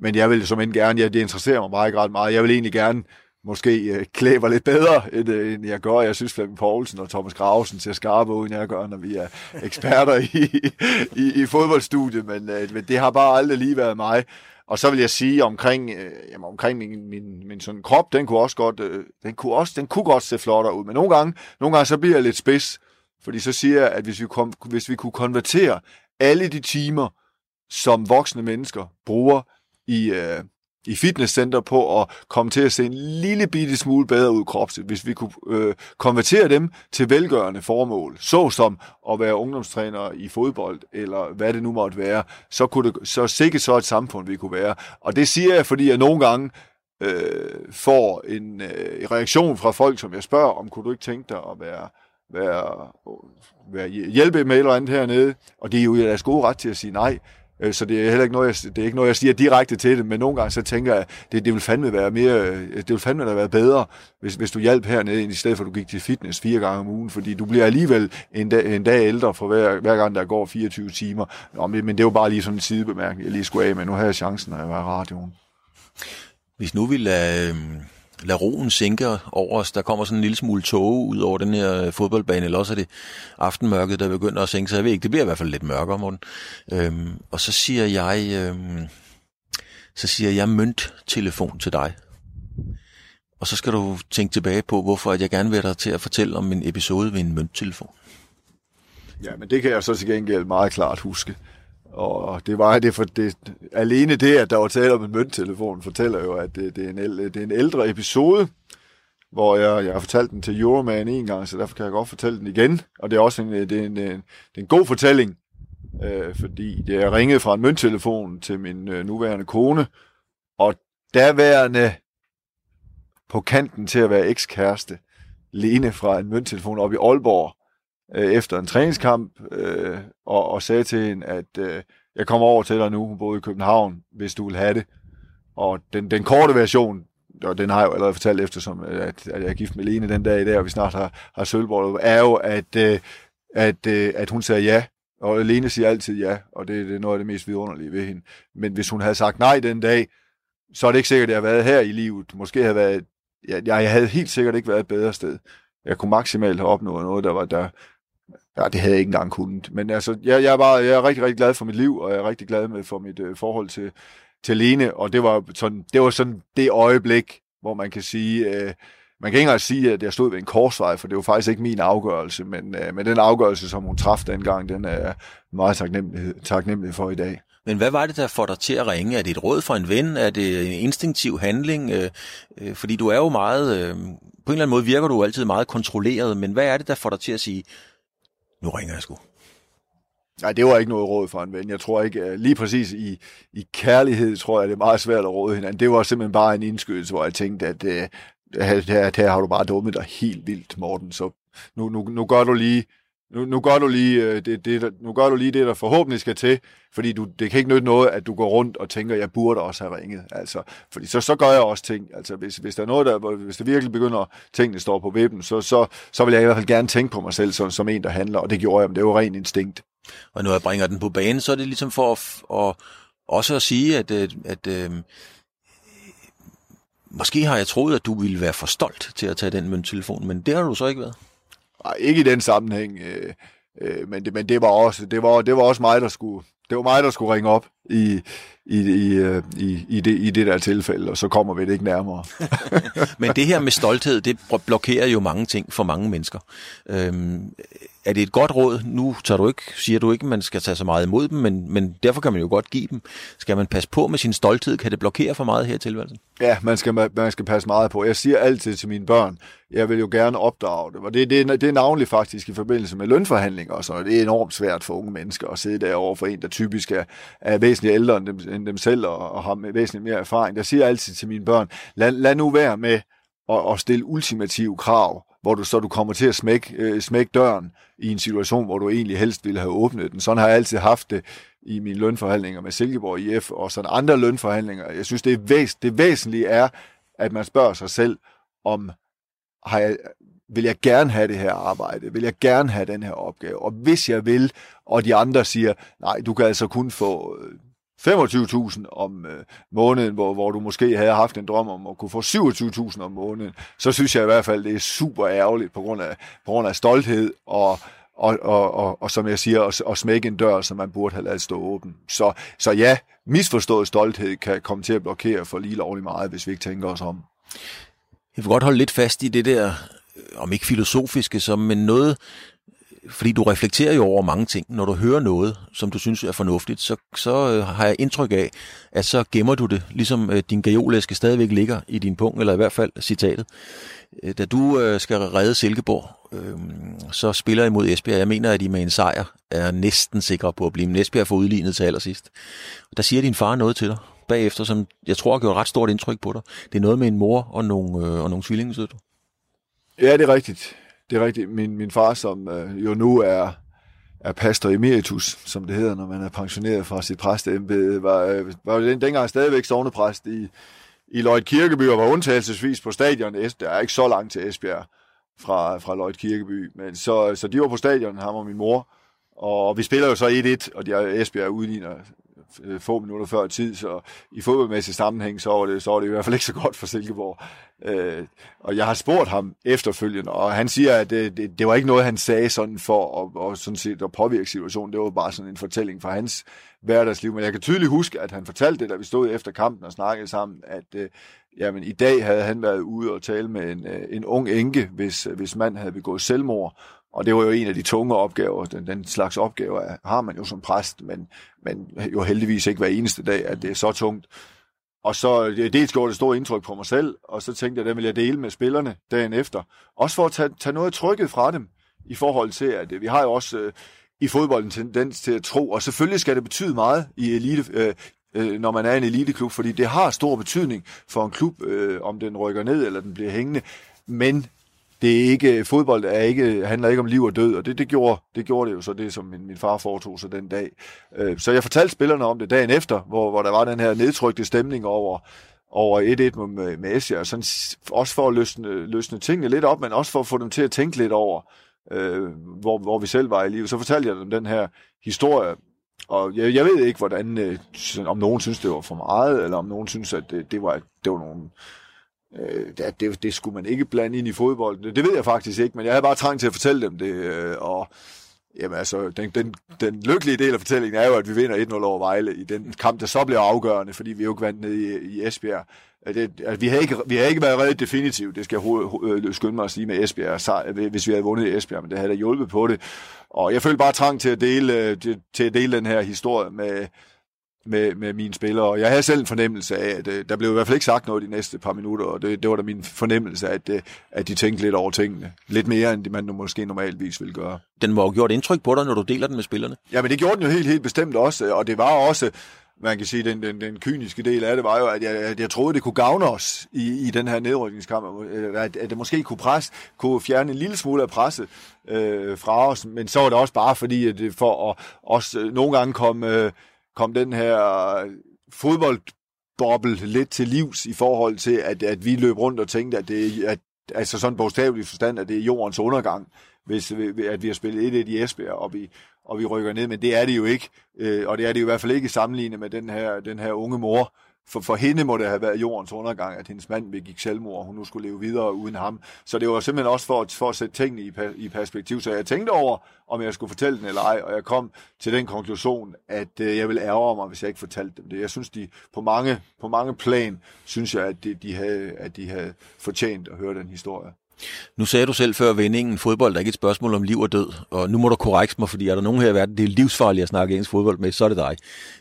Men jeg vil som end gerne, jeg, det interesserer mig bare ikke ret meget. Jeg vil egentlig gerne måske øh, klæber lidt bedre, end, øh, end jeg gør. Jeg synes, Flemming Poulsen og Thomas Grausen ser skarpe ud, end jeg gør, når vi er eksperter i, i, i fodboldstudiet, men, øh, men det har bare aldrig lige været mig. Og så vil jeg sige omkring, øh, jamen, omkring min, min, min sådan krop, den kunne også godt, øh, den kunne også, den kunne godt se flottere ud. Men nogle gange, nogle gange så bliver jeg lidt spids, fordi så siger jeg, at hvis vi, kom, hvis vi kunne konvertere alle de timer, som voksne mennesker bruger i, øh, i fitnesscenter på at komme til at se en lille bitte smule bedre ud kropsligt, hvis vi kunne øh, konvertere dem til velgørende formål, såsom at være ungdomstræner i fodbold, eller hvad det nu måtte være, så kunne det så sikkert så et samfund, vi kunne være. Og det siger jeg, fordi jeg nogle gange øh, får en øh, reaktion fra folk, som jeg spørger, om kunne du ikke tænke dig at være, være, være hjælpe med eller andet hernede, og det er jo deres gode ret til at sige nej, Øh, så det er heller ikke noget, jeg, det er ikke noget, jeg siger direkte til det, men nogle gange så tænker jeg, det, det vil fandme være mere, øh, det vil fandme være bedre, hvis, hvis du hjalp hernede, i stedet for at du gik til fitness fire gange om ugen, fordi du bliver alligevel en dag, en dag ældre for hver, hver gang, der går 24 timer. Nå, men, men det er jo bare lige sådan en sidebemærkning, jeg lige skulle af med. Nu har jeg chancen, når jeg var i radioen. Hvis nu vi lader, øhm, lade roen sænke over os. Der kommer sådan en lille smule tåge ud over den her øh, fodboldbane, eller også er det aftenmørket, der begynder at sænke sig. Jeg ved ikke, det bliver i hvert fald lidt mørkere, Morten. Øhm, og så siger jeg, øhm, så siger jeg mønttelefon til dig. Og så skal du tænke tilbage på, hvorfor at jeg gerne vil dig til at fortælle om en episode ved en mønttelefon. Ja, men det kan jeg så til gengæld meget klart huske. Og det var det for det, alene det, at der var tale om en mønttelefon, fortæller jo, at det, det, er, en, det er en ældre episode, hvor jeg, jeg har fortalt den til Euroman en gang, så derfor kan jeg godt fortælle den igen. Og det er også en, det er en, det er en god fortælling, øh, fordi det er ringet fra en mønttelefon til min øh, nuværende kone, og daværende på kanten til at være ekskæreste, Lene fra en mønttelefon op i Aalborg, øh, efter en træningskamp, øh, og, og sagde til hende, at øh, jeg kommer over til dig nu, hun boede i København, hvis du vil have det. Og den, den korte version, og den har jeg jo allerede fortalt eftersom, øh, at, at jeg er gift med Lene den dag i dag, og vi snart har, har sølvbordet, er jo, at, øh, at, øh, at hun sagde ja, og Lene siger altid ja, og det, det er noget af det mest vidunderlige ved hende. Men hvis hun havde sagt nej den dag, så er det ikke sikkert, at jeg havde været her i livet. Måske havde været, jeg, jeg havde helt sikkert ikke været et bedre sted. Jeg kunne maksimalt have opnået noget, der var der. Ja, det havde jeg ikke engang kunnet. Men altså, jeg, jeg, er bare, jeg er rigtig, rigtig glad for mit liv, og jeg er rigtig glad med for mit øh, forhold til, til Lene, og det var, sådan, det var sådan det øjeblik, hvor man kan sige, øh, man kan ikke engang sige, at jeg stod ved en korsvej, for det var faktisk ikke min afgørelse, men, øh, men den afgørelse, som hun traf dengang, den er jeg meget taknemmelig, taknemmelig for i dag. Men hvad var det, der får dig til at ringe? Er det et råd fra en ven? Er det en instinktiv handling? Øh, øh fordi du er jo meget, øh, på en eller anden måde virker du altid meget kontrolleret, men hvad er det, der får dig til at sige, nu ringer jeg sgu? Nej, det var ikke noget råd for en ven. Jeg tror ikke, øh, lige præcis i, i kærlighed, tror jeg, det er meget svært at råde hinanden. Det var simpelthen bare en indskydelse, hvor jeg tænkte, at, øh, at, at her har du bare dummet dig helt vildt, Morten. Så nu, nu, nu gør du lige nu, nu, gør du lige, øh, det, det, nu gør du lige det, der forhåbentlig skal til, fordi du, det kan ikke nytte noget, at du går rundt og tænker, jeg burde også have ringet. Altså, fordi så, så gør jeg også ting. Altså, hvis, hvis der er noget, der, hvis det virkelig begynder, tingene står på vippen, så, så, så vil jeg i hvert fald gerne tænke på mig selv som, som en, der handler, og det gjorde jeg, men det er ren instinkt. Og når jeg bringer den på banen, så er det ligesom for at, at også at sige, at, at, at øh, måske har jeg troet, at du ville være for stolt til at tage den mønttelefon, men det har du så ikke været. Nej, ikke i den sammenhæng, øh, øh, men, det, men det var også det var, det var også mig, der skulle det var mig, der skulle ringe op i, i, i, øh, i, i, det, i det der tilfælde, og så kommer vi det ikke nærmere. <laughs> men det her med stolthed, det blokerer jo mange ting for mange mennesker. Øhm, er det et godt råd? Nu tager du ikke, siger du ikke, at man skal tage så meget imod dem, men, men derfor kan man jo godt give dem. Skal man passe på med sin stolthed? Kan det blokere for meget her i tilværelsen? Ja, man skal, man skal passe meget på. Jeg siger altid til mine børn, jeg vil jo gerne opdrage dem. Og det, det, det er navnlig faktisk i forbindelse med lønforhandlinger og så. Det er enormt svært for unge mennesker at sidde derovre for en, der typisk er, er væsentligt ældre end dem, end dem selv og, og har væsentligt mere erfaring. Jeg siger altid til mine børn, lad, lad nu være med at, at stille ultimative krav hvor du så du kommer til at smække, øh, smække døren i en situation, hvor du egentlig helst ville have åbnet den. Sådan har jeg altid haft det i mine lønforhandlinger med Silkeborg IF og sådan andre lønforhandlinger. Jeg synes, det, er væs- det væsentlige er, at man spørger sig selv, om har jeg, vil jeg gerne have det her arbejde? Vil jeg gerne have den her opgave? Og hvis jeg vil, og de andre siger, nej, du kan altså kun få øh, 25.000 om øh, måneden, hvor, hvor du måske havde haft en drøm om at kunne få 27.000 om måneden, så synes jeg i hvert fald, det er super ærgerligt på grund af, på grund af stolthed og, og, og, og, og som jeg siger, at, smække en dør, som man burde have ladet stå åben. Så, så ja, misforstået stolthed kan komme til at blokere for lige lovligt meget, hvis vi ikke tænker os om. Jeg vil godt holde lidt fast i det der, øh, om ikke filosofiske, som men noget, fordi du reflekterer jo over mange ting. Når du hører noget, som du synes er fornuftigt, så, så øh, har jeg indtryk af, at så gemmer du det, ligesom øh, din gajolæske stadigvæk ligger i din punkt, eller i hvert fald citatet. Øh, da du øh, skal redde Silkeborg, øh, så spiller imod Esbjerg. Jeg mener, at I med en sejr er næsten sikre på at blive. Men Esbjerg får udlignet til allersidst. Der siger din far noget til dig bagefter, som jeg tror har gjort ret stort indtryk på dig. Det er noget med en mor og nogle, øh, og nogle tvillingesødre. Ja, det er rigtigt det er rigtigt. Min, min far, som øh, jo nu er, er pastor emeritus, som det hedder, når man er pensioneret fra sit præsteembede, var, øh, var den, dengang stadigvæk sovnepræst i, i Lloyd Kirkeby, og var undtagelsesvis på stadion. Der er ikke så langt til Esbjerg fra, fra Lloyd Kirkeby, men så, så de var på stadion, ham og min mor, og vi spiller jo så 1-1, og de er Esbjerg udligner øh, få minutter før tid, så i fodboldmæssig sammenhæng, så var, det, så var det i hvert fald ikke så godt for Silkeborg. Øh, og jeg har spurgt ham efterfølgende, og han siger, at det, det, det var ikke noget, han sagde sådan for at, og sådan set at påvirke situationen. Det var bare sådan en fortælling fra hans hverdagsliv. Men jeg kan tydeligt huske, at han fortalte det, da vi stod efter kampen og snakkede sammen, at øh, jamen, i dag havde han været ude og tale med en, øh, en ung enke, hvis, hvis mand havde begået selvmord, og det var jo en af de tunge opgaver. Den, den slags opgaver har man jo som præst, men, men jo heldigvis ikke hver eneste dag, at det er så tungt. Og så dels gjorde det stort indtryk på mig selv, og så tænkte jeg, at den vil jeg dele med spillerne dagen efter. Også for at tage, tage noget af trykket fra dem, i forhold til, at øh, vi har jo også øh, i fodbold en tendens til at tro, og selvfølgelig skal det betyde meget i elite, øh, øh, når man er en eliteklub, fordi det har stor betydning for en klub, øh, om den rykker ned eller den bliver hængende, men det er ikke, fodbold er ikke, handler ikke om liv og død, og det, det, gjorde, det gjorde det jo så, det som min, min far foretog sig den dag. Øh, så jeg fortalte spillerne om det dagen efter, hvor, hvor der var den her nedtrykte stemning over, over 1-1 med, med og sådan, også for at løsne, løsne tingene lidt op, men også for at få dem til at tænke lidt over, øh, hvor, hvor vi selv var i livet. Så fortalte jeg dem den her historie, og jeg, jeg ved ikke, hvordan, øh, om nogen synes, det var for meget, eller om nogen synes, at det, det, var, det var nogle Øh, det, det, det skulle man ikke blande ind i fodbolden. Det, det ved jeg faktisk ikke, men jeg havde bare trang til at fortælle dem det. Øh, og jamen, altså, den, den, den lykkelige del af fortællingen er jo, at vi vinder 1-0 over Vejle i den kamp, der så bliver afgørende, fordi vi jo ikke vandt ned i, i Esbjerg. Det, altså, vi, havde ikke, vi har ikke været reddet definitivt, det skal jeg øh, skynde mig at sige med Esbjerg, øh, hvis vi havde vundet i Esbjerg, men det havde da hjulpet på det. Og jeg følte bare trang til at dele, øh, til, til at dele den her historie med, med, med mine spillere. Og jeg havde selv en fornemmelse af, at øh, der blev i hvert fald ikke sagt noget de næste par minutter, og det, det var da min fornemmelse, at, øh, at de tænkte lidt over tingene. Lidt mere, end man måske normalvis ville gøre. Den må have gjort indtryk på dig, når du deler den med spillerne? Ja, men det gjorde den jo helt, helt bestemt også, og det var også, man kan sige, den, den, den kyniske del af det var jo, at jeg, at jeg troede, det kunne gavne os i, i den her nedrykningskamp, at, at det måske kunne presse, kunne fjerne en lille smule af presset øh, fra os, men så var det også bare fordi, at det for at også øh, nogle gange komme... Øh, kom den her fodboldboble lidt til livs i forhold til, at, at vi løb rundt og tænkte, at det at, altså sådan bogstaveligt forstand, at det er jordens undergang, hvis at vi har spillet 1-1 i Esbjerg, og vi, og vi rykker ned, men det er det jo ikke, øh, og det er det jo i hvert fald ikke sammenlignet med den her, den her unge mor, for, for hende må det have været jordens undergang, at hendes mand begik selvmord, og hun nu skulle leve videre uden ham. Så det var simpelthen også for, for at sætte tingene i, i perspektiv. Så jeg tænkte over, om jeg skulle fortælle den eller ej, og jeg kom til den konklusion, at øh, jeg ville ærge mig, hvis jeg ikke fortalte dem det. Jeg synes, de på mange, på mange plan, synes jeg, at de, de, havde, at de havde fortjent at høre den historie. Nu sagde du selv før vendingen, fodbold er ikke et spørgsmål om liv og død, og nu må du korrekse mig, fordi er der nogen her i verden, det er livsfarligt at snakke engelsk fodbold med, så er det dig.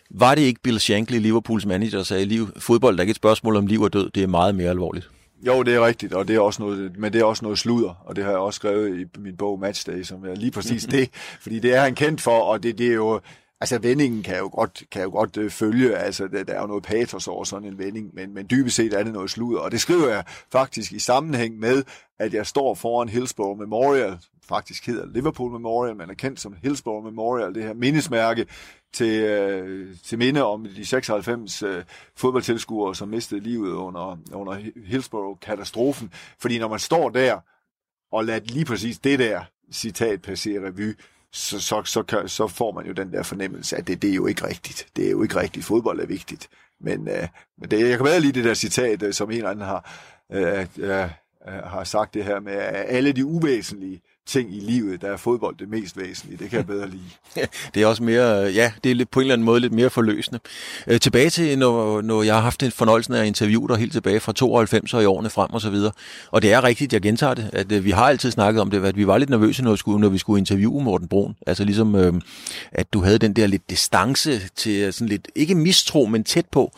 Var det ikke Bill Shankly, Liverpools manager, der sagde, liv, fodbold er ikke et spørgsmål om liv og død, det er meget mere alvorligt? Jo, det er rigtigt, og det er også noget, men det er også noget sludder, og det har jeg også skrevet i min bog Matchday, som er lige præcis <laughs> det, fordi det er han kendt for, og det, det er jo, Altså vendingen kan jo godt, kan jo godt øh, følge, altså der, der er jo noget patos over sådan en vending, men, men dybest set er det noget sludder. Og det skriver jeg faktisk i sammenhæng med, at jeg står foran Hillsborough Memorial, faktisk hedder Liverpool Memorial, men er kendt som Hillsborough Memorial, det her mindesmærke til, øh, til minde om de 96 øh, fodboldtilskuere, som mistede livet under, under Hillsborough-katastrofen. Fordi når man står der og lader lige præcis det der citat passere revy, så, så, så, kan, så får man jo den der fornemmelse, at det, det er jo ikke rigtigt. Det er jo ikke rigtigt. Fodbold er vigtigt. Men, øh, men det, jeg kan bedre lide det der citat, øh, som en eller anden har, øh, øh, øh, har sagt det her med, at alle de uvæsentlige ting i livet, der er fodbold det mest væsentlige. Det kan jeg bedre lide. <laughs> det er også mere, ja, det er lidt, på en eller anden måde lidt mere forløsende. Øh, tilbage til, når, når jeg har haft en fornøjelse af at interviewe dig helt tilbage fra 92 og i årene frem og så videre. Og det er rigtigt, jeg gentager det, at øh, vi har altid snakket om det, at vi var lidt nervøse, når vi skulle, når vi skulle interviewe Morten Brun. Altså ligesom, øh, at du havde den der lidt distance til øh, sådan lidt, ikke mistro, men tæt på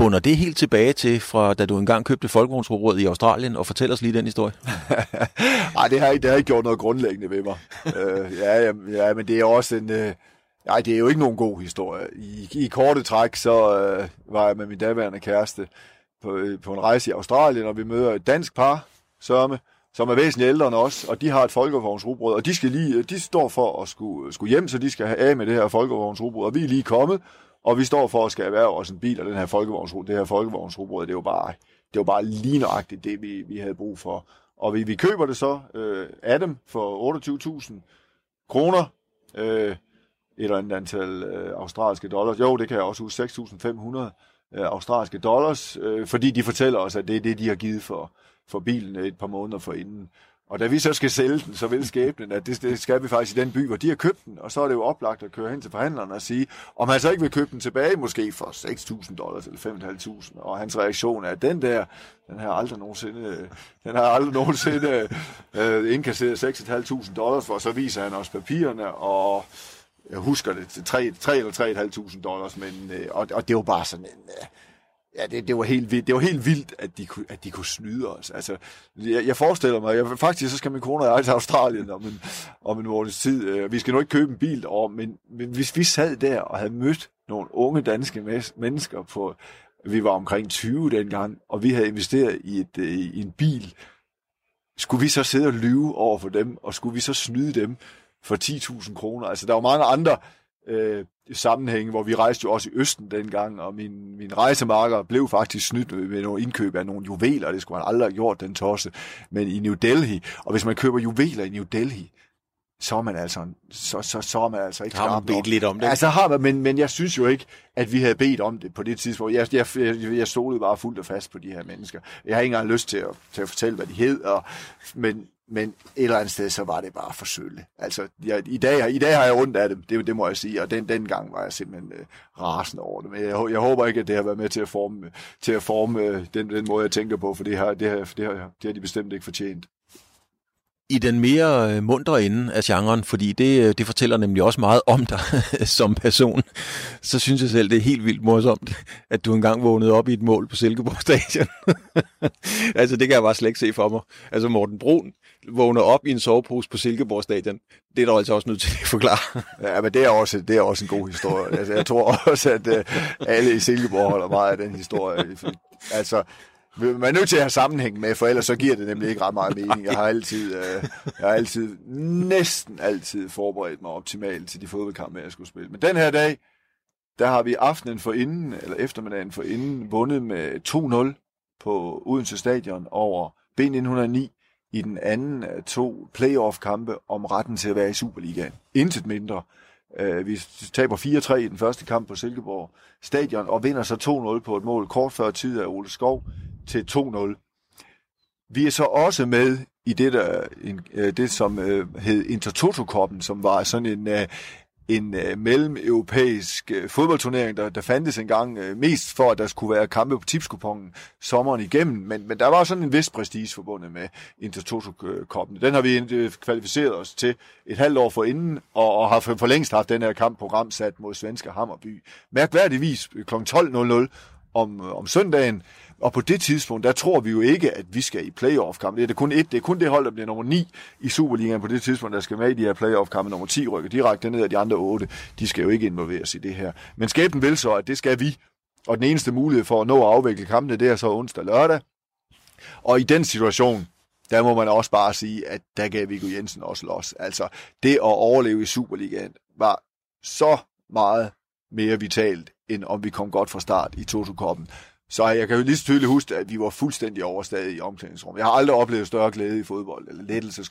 bunder det helt tilbage til, fra da du engang købte Folkevognsrådet i Australien, og fortæl os lige den historie. <laughs> Nej, det har, det har ikke gjort noget grundlæggende ved mig. øh, ja, ja, ja, men det er også en... Øh, nej, det er jo ikke nogen god historie. I, i korte træk, så øh, var jeg med min daværende kæreste på, øh, på en rejse i Australien, og vi møder et dansk par, Sørme, som er væsentligt ældre end os, og de har et folkevognsrugbrød, og de, skal lige, øh, de står for at skulle, øh, skulle hjem, så de skal have af med det her folkevognsrugbrød, og vi er lige kommet, og vi står for at skal erhverve os en bil, og den her folkevognsrugbrød, det her folkevognsrobrød, det er jo bare, det var bare lige nøjagtigt det, vi, vi havde brug for. Og vi, vi køber det så øh, af dem for 28.000 kroner, øh, et eller andet antal øh, australske dollars. Jo, det kan jeg også huske, 6.500 øh, australske dollars, øh, fordi de fortæller os, at det er det, de har givet for, for bilen et par måneder forinden. Og da vi så skal sælge den, så vil skæbnen, at det, det skal vi faktisk i den by, hvor de har købt den. Og så er det jo oplagt at køre hen til forhandleren og sige, om han så ikke vil købe den tilbage, måske for 6.000 dollars eller 5.500. Og hans reaktion er, at den der, den har aldrig nogensinde, den har aldrig nogensinde øh, indkasseret 6.500 dollars for. Så viser han os papirerne, og jeg husker det til 3, 3 eller 3.500 dollars, men, øh, og, og det var bare sådan en... Øh, Ja, det, det, var helt vildt. det var helt vildt, at de, kunne, at de kunne snyde os. Altså, jeg, jeg forestiller mig, jeg, faktisk så skal min kone og jeg til Australien om en, om en måneds tid. Øh, vi skal nu ikke købe en bil derovre, men, men hvis vi sad der og havde mødt nogle unge danske mennesker på, vi var omkring 20 dengang, og vi havde investeret i, et, øh, i en bil, skulle vi så sidde og lyve over for dem, og skulle vi så snyde dem for 10.000 kroner? Altså, der var mange andre øh, sammenhænge, hvor vi rejste jo også i Østen dengang, og min, min rejsemarker blev faktisk snydt med nogle indkøb af nogle juveler, det skulle man aldrig have gjort, den tosse, men i New Delhi, og hvis man køber juveler i New Delhi, så er man altså, så, så, så er man altså ikke har man bedt lidt om det? Altså har man, men, men jeg synes jo ikke, at vi havde bedt om det på det tidspunkt. Jeg, jeg, jeg, jeg stolede bare fuldt og fast på de her mennesker. Jeg har ikke engang lyst til at, til at fortælle, hvad de hed, og, men, men et eller andet sted, så var det bare for sølle. Altså, jeg, i, dag, i dag har jeg ondt af dem, det, det må jeg sige, og den, den gang var jeg simpelthen øh, rasende over det. Men jeg, jeg håber ikke, at det har været med til at forme, til at forme øh, den, den måde, jeg tænker på, for det har, det, har, det, har, det har de bestemt ikke fortjent i den mere øh, mundre ende af genren, fordi det, øh, det fortæller nemlig også meget om dig <laughs> som person, så synes jeg selv, det er helt vildt morsomt, at du engang vågnede op i et mål på Silkeborg Stadion. <laughs> altså, det kan jeg bare slet ikke se for mig. Altså, Morten Brun vågner op i en sovepose på Silkeborg Stadion. Det er der altså også nødt til at forklare. ja, men det er også, det er også en god historie. Altså, jeg tror også, at uh, alle i Silkeborg holder meget af den historie. Altså, man er nødt til at have sammenhæng med, for ellers så giver det nemlig ikke ret meget mening. Jeg har altid, øh, jeg har altid, næsten altid forberedt mig optimalt til de fodboldkampe, jeg skulle spille. Men den her dag, der har vi aftenen for inden, eller eftermiddagen for inden, vundet med 2-0 på Odense Stadion over B909 i den anden af to playoff-kampe om retten til at være i Superligaen. Intet mindre. Uh, vi taber 4-3 i den første kamp på Silkeborg Stadion og vinder så 2-0 på et mål kort før tid af Ole Skov til 2-0. Vi er så også med i det, der, øh, en, det som hed Intertoto-koppen, som var sådan en, en øh, mellem-europæisk øh, fodboldturnering, der, der fandtes engang øh, mest for, at der skulle være kampe på tipskupongen sommeren igennem, men, men der var sådan en vis prestige forbundet med Intertoto-koppen. Den har vi øh, kvalificeret os til et halvt år forinden, og, og har for, for længst haft den her kampprogram sat mod svenske Hammerby. Mærkværdigvis øh, kl. 12.00 om, øh, om søndagen, og på det tidspunkt, der tror vi jo ikke, at vi skal i playoff-kamp. Det er kun et, det er kun det hold, der bliver nummer 9 i Superligaen på det tidspunkt, der skal med i de her playoff-kampe. Nummer 10 rykker direkte ned, og de andre 8, de skal jo ikke involveres i det her. Men skæbnen vil så, at det skal vi. Og den eneste mulighed for at nå at afvikle kampene, det er så onsdag og lørdag. Og i den situation, der må man også bare sige, at der gav Viggo Jensen også los. Altså, det at overleve i Superligaen var så meget mere vitalt, end om vi kom godt fra start i Toto-koppen. Så jeg kan jo lige så tydeligt huske, at vi var fuldstændig overstadig i omklædningsrummet. Jeg har aldrig oplevet større glæde i fodbold, eller lettelse,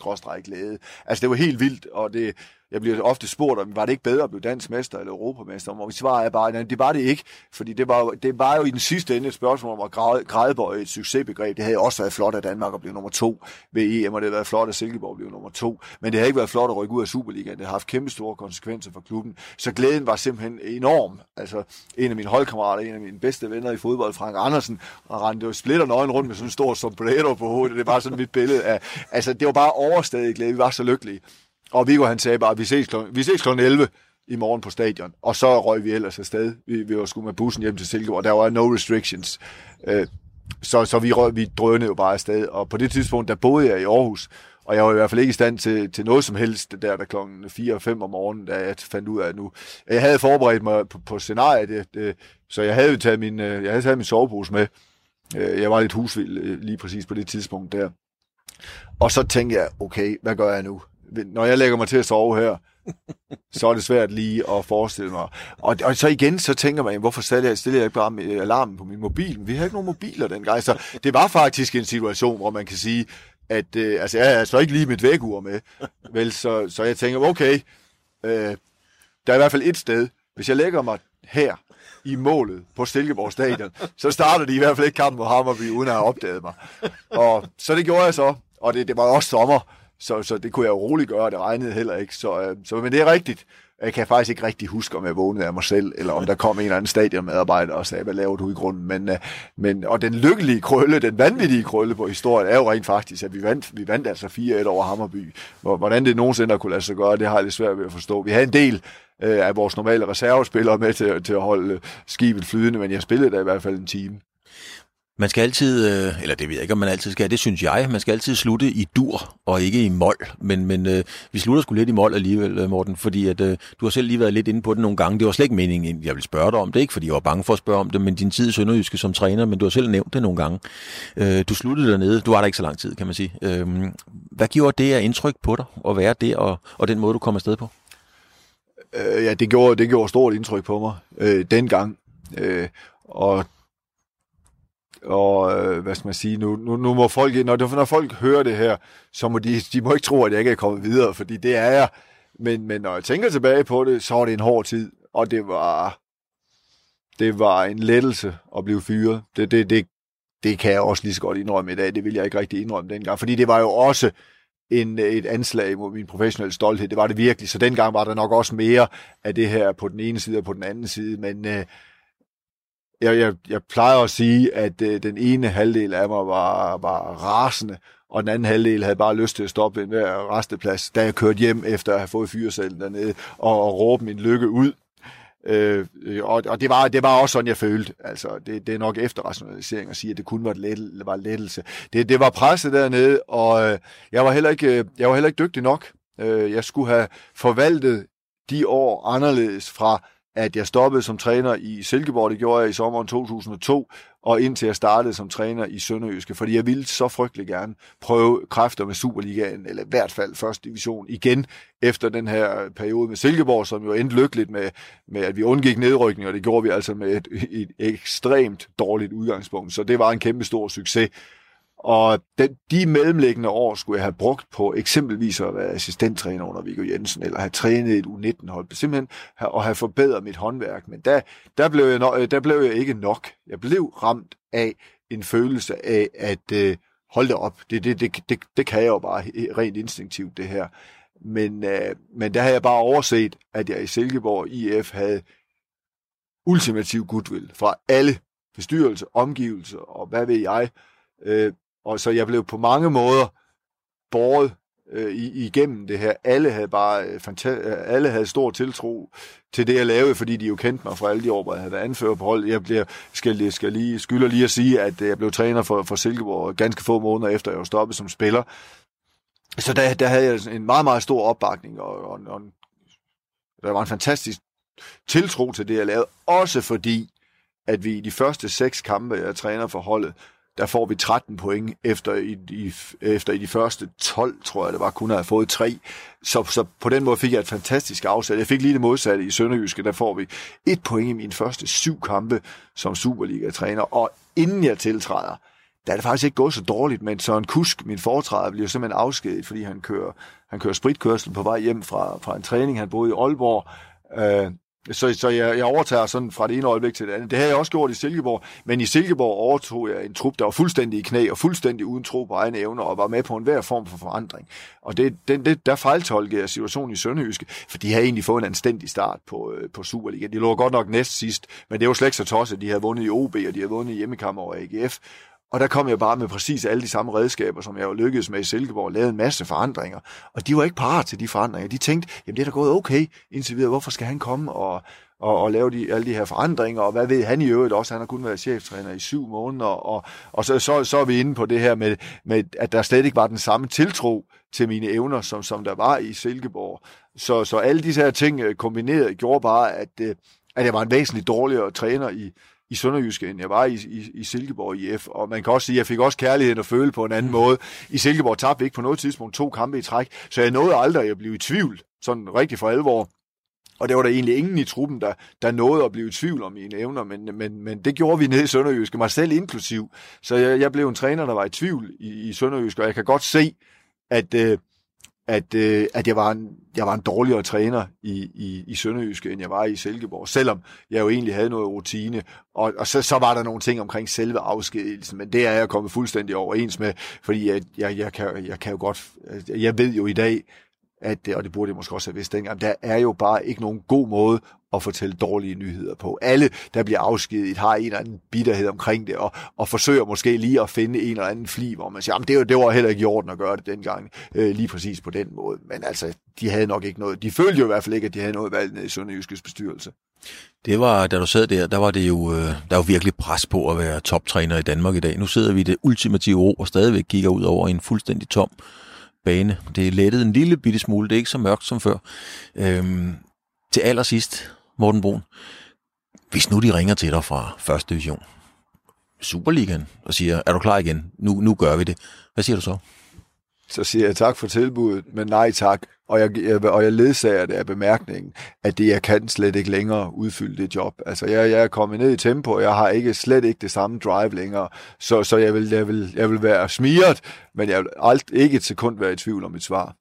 glæde. Altså, det var helt vildt, og det, jeg bliver ofte spurgt, om var det ikke bedre at blive dansk mester eller europamester? Og vi svarer er bare, at det var det ikke, fordi det var, det var jo i den sidste ende et spørgsmål om at græde, grædebøje et succesbegreb. Det havde også været flot, at Danmark at blive nummer to ved EM, og det havde været flot, at Silkeborg blev nummer to. Men det havde ikke været flot at rykke ud af Superligaen. Det har haft kæmpe store konsekvenser for klubben. Så glæden var simpelthen enorm. Altså, en af mine holdkammerater, en af mine bedste venner i fodbold, Frank Andersen, og rendte jo splitter nøgen rundt med sådan en stor sombrero på hovedet. Det var sådan mit billede af, altså, det var bare overstadig glæde. Vi var så lykkelige. Og Viggo han sagde bare, at vi ses kl. vi ses kl. 11 i morgen på stadion. Og så røg vi ellers afsted. Vi, vi var sgu med bussen hjem til Silkeborg. Der var no restrictions. Øh, så, så vi, røg, vi drønede jo bare afsted. Og på det tidspunkt, der boede jeg i Aarhus. Og jeg var i hvert fald ikke i stand til, til noget som helst der, der klokken 4 og 5 om morgenen, da jeg fandt ud af at nu. Jeg havde forberedt mig på, på scenariet, det, det, så jeg havde taget min, øh, jeg havde taget min sovepose med. Øh, jeg var lidt husvild øh, lige præcis på det tidspunkt der. Og så tænkte jeg, okay, hvad gør jeg nu? Når jeg lægger mig til at sove her, så er det svært lige at forestille mig. Og, og så igen, så tænker man, hvorfor stiller jeg, stiller jeg ikke bare øh, alarmen på min mobil? Vi havde ikke nogen mobiler dengang. Så det var faktisk en situation, hvor man kan sige, at øh, altså, jeg har altså ikke lige mit vækkeur med. Vel, så, så jeg tænker, okay, øh, der er i hvert fald et sted. Hvis jeg lægger mig her i målet på Silkeborg Stadion, så starter de i hvert fald ikke kampen mod Hammerby, uden at have opdaget mig. Og så det gjorde jeg så, og det, det var også sommer, så, så det kunne jeg jo roligt gøre, det regnede heller ikke. Så, øh, så, men det er rigtigt. Jeg kan faktisk ikke rigtig huske, om jeg vågnede af mig selv, eller om der kom en eller anden stadionmedarbejder og sagde, hvad laver du i grunden? Men, øh, men, og den lykkelige krølle, den vanvittige krølle på historien, er jo rent faktisk, at vi vandt, vi vandt altså 4-1 over Hammerby. Hvordan det nogensinde har kunne lade sig gøre, det har jeg lidt svært ved at forstå. Vi havde en del øh, af vores normale reservespillere med til, til at holde skibet flydende, men jeg spillede da i hvert fald en time. Man skal altid, øh, eller det ved jeg ikke, om man altid skal, det synes jeg, man skal altid slutte i dur og ikke i mål. Men, men øh, vi slutter sgu lidt i mål alligevel, øh, Morten, fordi at, øh, du har selv lige været lidt inde på det nogle gange. Det var slet ikke meningen, jeg ville spørge dig om det, ikke fordi jeg var bange for at spørge om det, men din tid i Sønderjyske som træner, men du har selv nævnt det nogle gange. Øh, du sluttede dernede, du var der ikke så lang tid, kan man sige. Øh, hvad gjorde det af indtryk på dig at være der, og, og den måde, du kom afsted på? Øh, ja, det gjorde, det gjorde stort indtryk på mig øh, dengang. Øh, og og øh, hvad skal man sige, nu, nu, nu må folk, når, når folk hører det her, så må de, de må ikke tro, at jeg ikke er kommet videre, fordi det er jeg. Men, men når jeg tænker tilbage på det, så var det en hård tid, og det var, det var en lettelse at blive fyret. Det, det, det, det kan jeg også lige så godt indrømme i dag, det vil jeg ikke rigtig indrømme dengang, fordi det var jo også en, et anslag mod min professionelle stolthed, det var det virkelig, så dengang var der nok også mere af det her på den ene side og på den anden side, men øh, jeg, jeg, jeg plejer at sige, at øh, den ene halvdel af mig var, var rasende, og den anden halvdel havde bare lyst til at stoppe ved en resteplads, da jeg kørte hjem efter at have fået fyresalen dernede, og, og råbe min lykke ud. Øh, og og det, var, det var også sådan, jeg følte. Altså, det, det er nok efterrationalisering at sige, at det kun var, et let, var lettelse. Det, det var presset dernede, og øh, jeg, var heller ikke, øh, jeg var heller ikke dygtig nok. Øh, jeg skulle have forvaltet de år anderledes fra at jeg stoppede som træner i Silkeborg, det gjorde jeg i sommeren 2002, og indtil jeg startede som træner i Sønderjyske, fordi jeg ville så frygtelig gerne prøve kræfter med Superligaen, eller i hvert fald første division igen, efter den her periode med Silkeborg, som jo endte lykkeligt med, med at vi undgik nedrykning, og det gjorde vi altså med et, et ekstremt dårligt udgangspunkt. Så det var en kæmpe stor succes. Og den, de mellemliggende år skulle jeg have brugt på eksempelvis at være assistenttræner under Viggo Jensen, eller have trænet et U19-hold, simpelthen at have forbedret mit håndværk. Men der, der, blev jeg, der blev jeg ikke nok. Jeg blev ramt af en følelse af, at øh, hold det op, det, det, det, det, det kan jeg jo bare rent instinktivt, det her. Men, øh, men der havde jeg bare overset, at jeg i Silkeborg IF havde ultimativ goodwill fra alle bestyrelser, omgivelser og hvad ved jeg, øh, og så jeg blev på mange måder båret øh, igennem det her. Alle havde bare øh, fanta- øh, alle havde stor tiltro til det, jeg lavede, fordi de jo kendte mig fra alle de år, hvor jeg havde været anfører på hold. Jeg bliver, skal, skal lige, skylder lige at sige, at øh, jeg blev træner for, for Silkeborg ganske få måneder efter, jeg var stoppet som spiller. Så der, der havde jeg en meget, meget stor opbakning, og, og, og der var en fantastisk tiltro til det, jeg lavede. Også fordi, at vi i de første seks kampe, jeg træner for holdet, der får vi 13 point efter i, i, efter i de første 12, tror jeg det var, kun at have fået 3. Så, så på den måde fik jeg et fantastisk afsæt. Jeg fik lige det modsatte i Sønderjyske, der får vi et point i mine første syv kampe som Superliga-træner. Og inden jeg tiltræder, der er det faktisk ikke gået så dårligt, men en Kusk, min foretræder, bliver simpelthen afskediget, fordi han kører, han kører spritkørsel på vej hjem fra, fra en træning. Han boede i Aalborg, øh, så, så jeg, jeg overtager sådan fra det ene øjeblik til det andet. Det havde jeg også gjort i Silkeborg, men i Silkeborg overtog jeg en trup, der var fuldstændig i knæ og fuldstændig uden tro på egne evner og var med på enhver form for forandring. Og det, det, det, der fejltolkede jeg situationen i Sønderjyske, for de havde egentlig fået en anstændig start på, øh, på Superliga. De lå godt nok næst sidst, men det var slet ikke så tosset. De havde vundet i OB, og de havde vundet i hjemmekammer over AGF. Og der kom jeg bare med præcis alle de samme redskaber, som jeg jo lykkedes med i Silkeborg, og lavede en masse forandringer. Og de var ikke parat til de forandringer. De tænkte, jamen det er da gået okay indtil videre, hvorfor skal han komme og, og, og lave de, alle de her forandringer, og hvad ved han i øvrigt også, han har kun været cheftræner i syv måneder, og, og så, så, så er vi inde på det her med, med, at der slet ikke var den samme tiltro til mine evner, som, som der var i Silkeborg. Så, så alle disse her ting øh, kombineret gjorde bare, at, øh, at jeg var en væsentligt dårligere træner i, i Sønderjyske, end jeg var i, i, i Silkeborg IF. Og man kan også sige, at jeg fik også kærligheden at føle på en anden mm. måde. I Silkeborg tabte vi ikke på noget tidspunkt to kampe i træk, så jeg nåede aldrig at blive i tvivl, sådan rigtig for alvor. Og det var der egentlig ingen i truppen, der, der nåede at blive i tvivl om mine evner, men, men, men det gjorde vi nede i Sønderjyske, mig selv inklusiv. Så jeg, jeg blev en træner, der var i tvivl i, i Sønderjyske, og jeg kan godt se, at, øh, at, øh, at jeg, var en, jeg var en dårligere træner i, i, i Sønderjyske, end jeg var i Silkeborg, selvom jeg jo egentlig havde noget rutine. Og, og så, så var der nogle ting omkring selve afskedelsen, men det er jeg kommet fuldstændig overens med, fordi jeg, jeg, jeg, kan, jeg kan jo godt, øh, jeg ved jo i dag, at, og det burde jeg måske også have vidst dengang, der er jo bare ikke nogen god måde at fortælle dårlige nyheder på. Alle, der bliver afskediget, har en eller anden bitterhed omkring det, og, og forsøger måske lige at finde en eller anden fli, hvor man siger, jamen det, var, det var heller ikke i orden at gøre det dengang, øh, lige præcis på den måde. Men altså, de havde nok ikke noget, de følte jo i hvert fald ikke, at de havde noget valg nede i Sønderjyskes bestyrelse. Det var, da du sad der, der var det jo, øh, der var virkelig pres på at være toptræner i Danmark i dag. Nu sidder vi i det ultimative ro og stadigvæk kigger ud over en fuldstændig tom bane. Det er lettet en lille bitte smule, det er ikke så mørkt som før. Øhm, til allersidst, Morten Brun, hvis nu de ringer til dig fra første division, Superligaen, og siger, er du klar igen? Nu, nu gør vi det. Hvad siger du så? Så siger jeg tak for tilbuddet, men nej tak. Og jeg, jeg, og jeg ledsager det af bemærkningen, at det, jeg kan slet ikke længere udfylde det job. Altså, jeg, jeg er kommet ned i tempo, og jeg har ikke slet ikke det samme drive længere. Så, så jeg, vil, jeg, vil, jeg vil være smiret, men jeg vil alt, ikke et sekund være i tvivl om mit svar.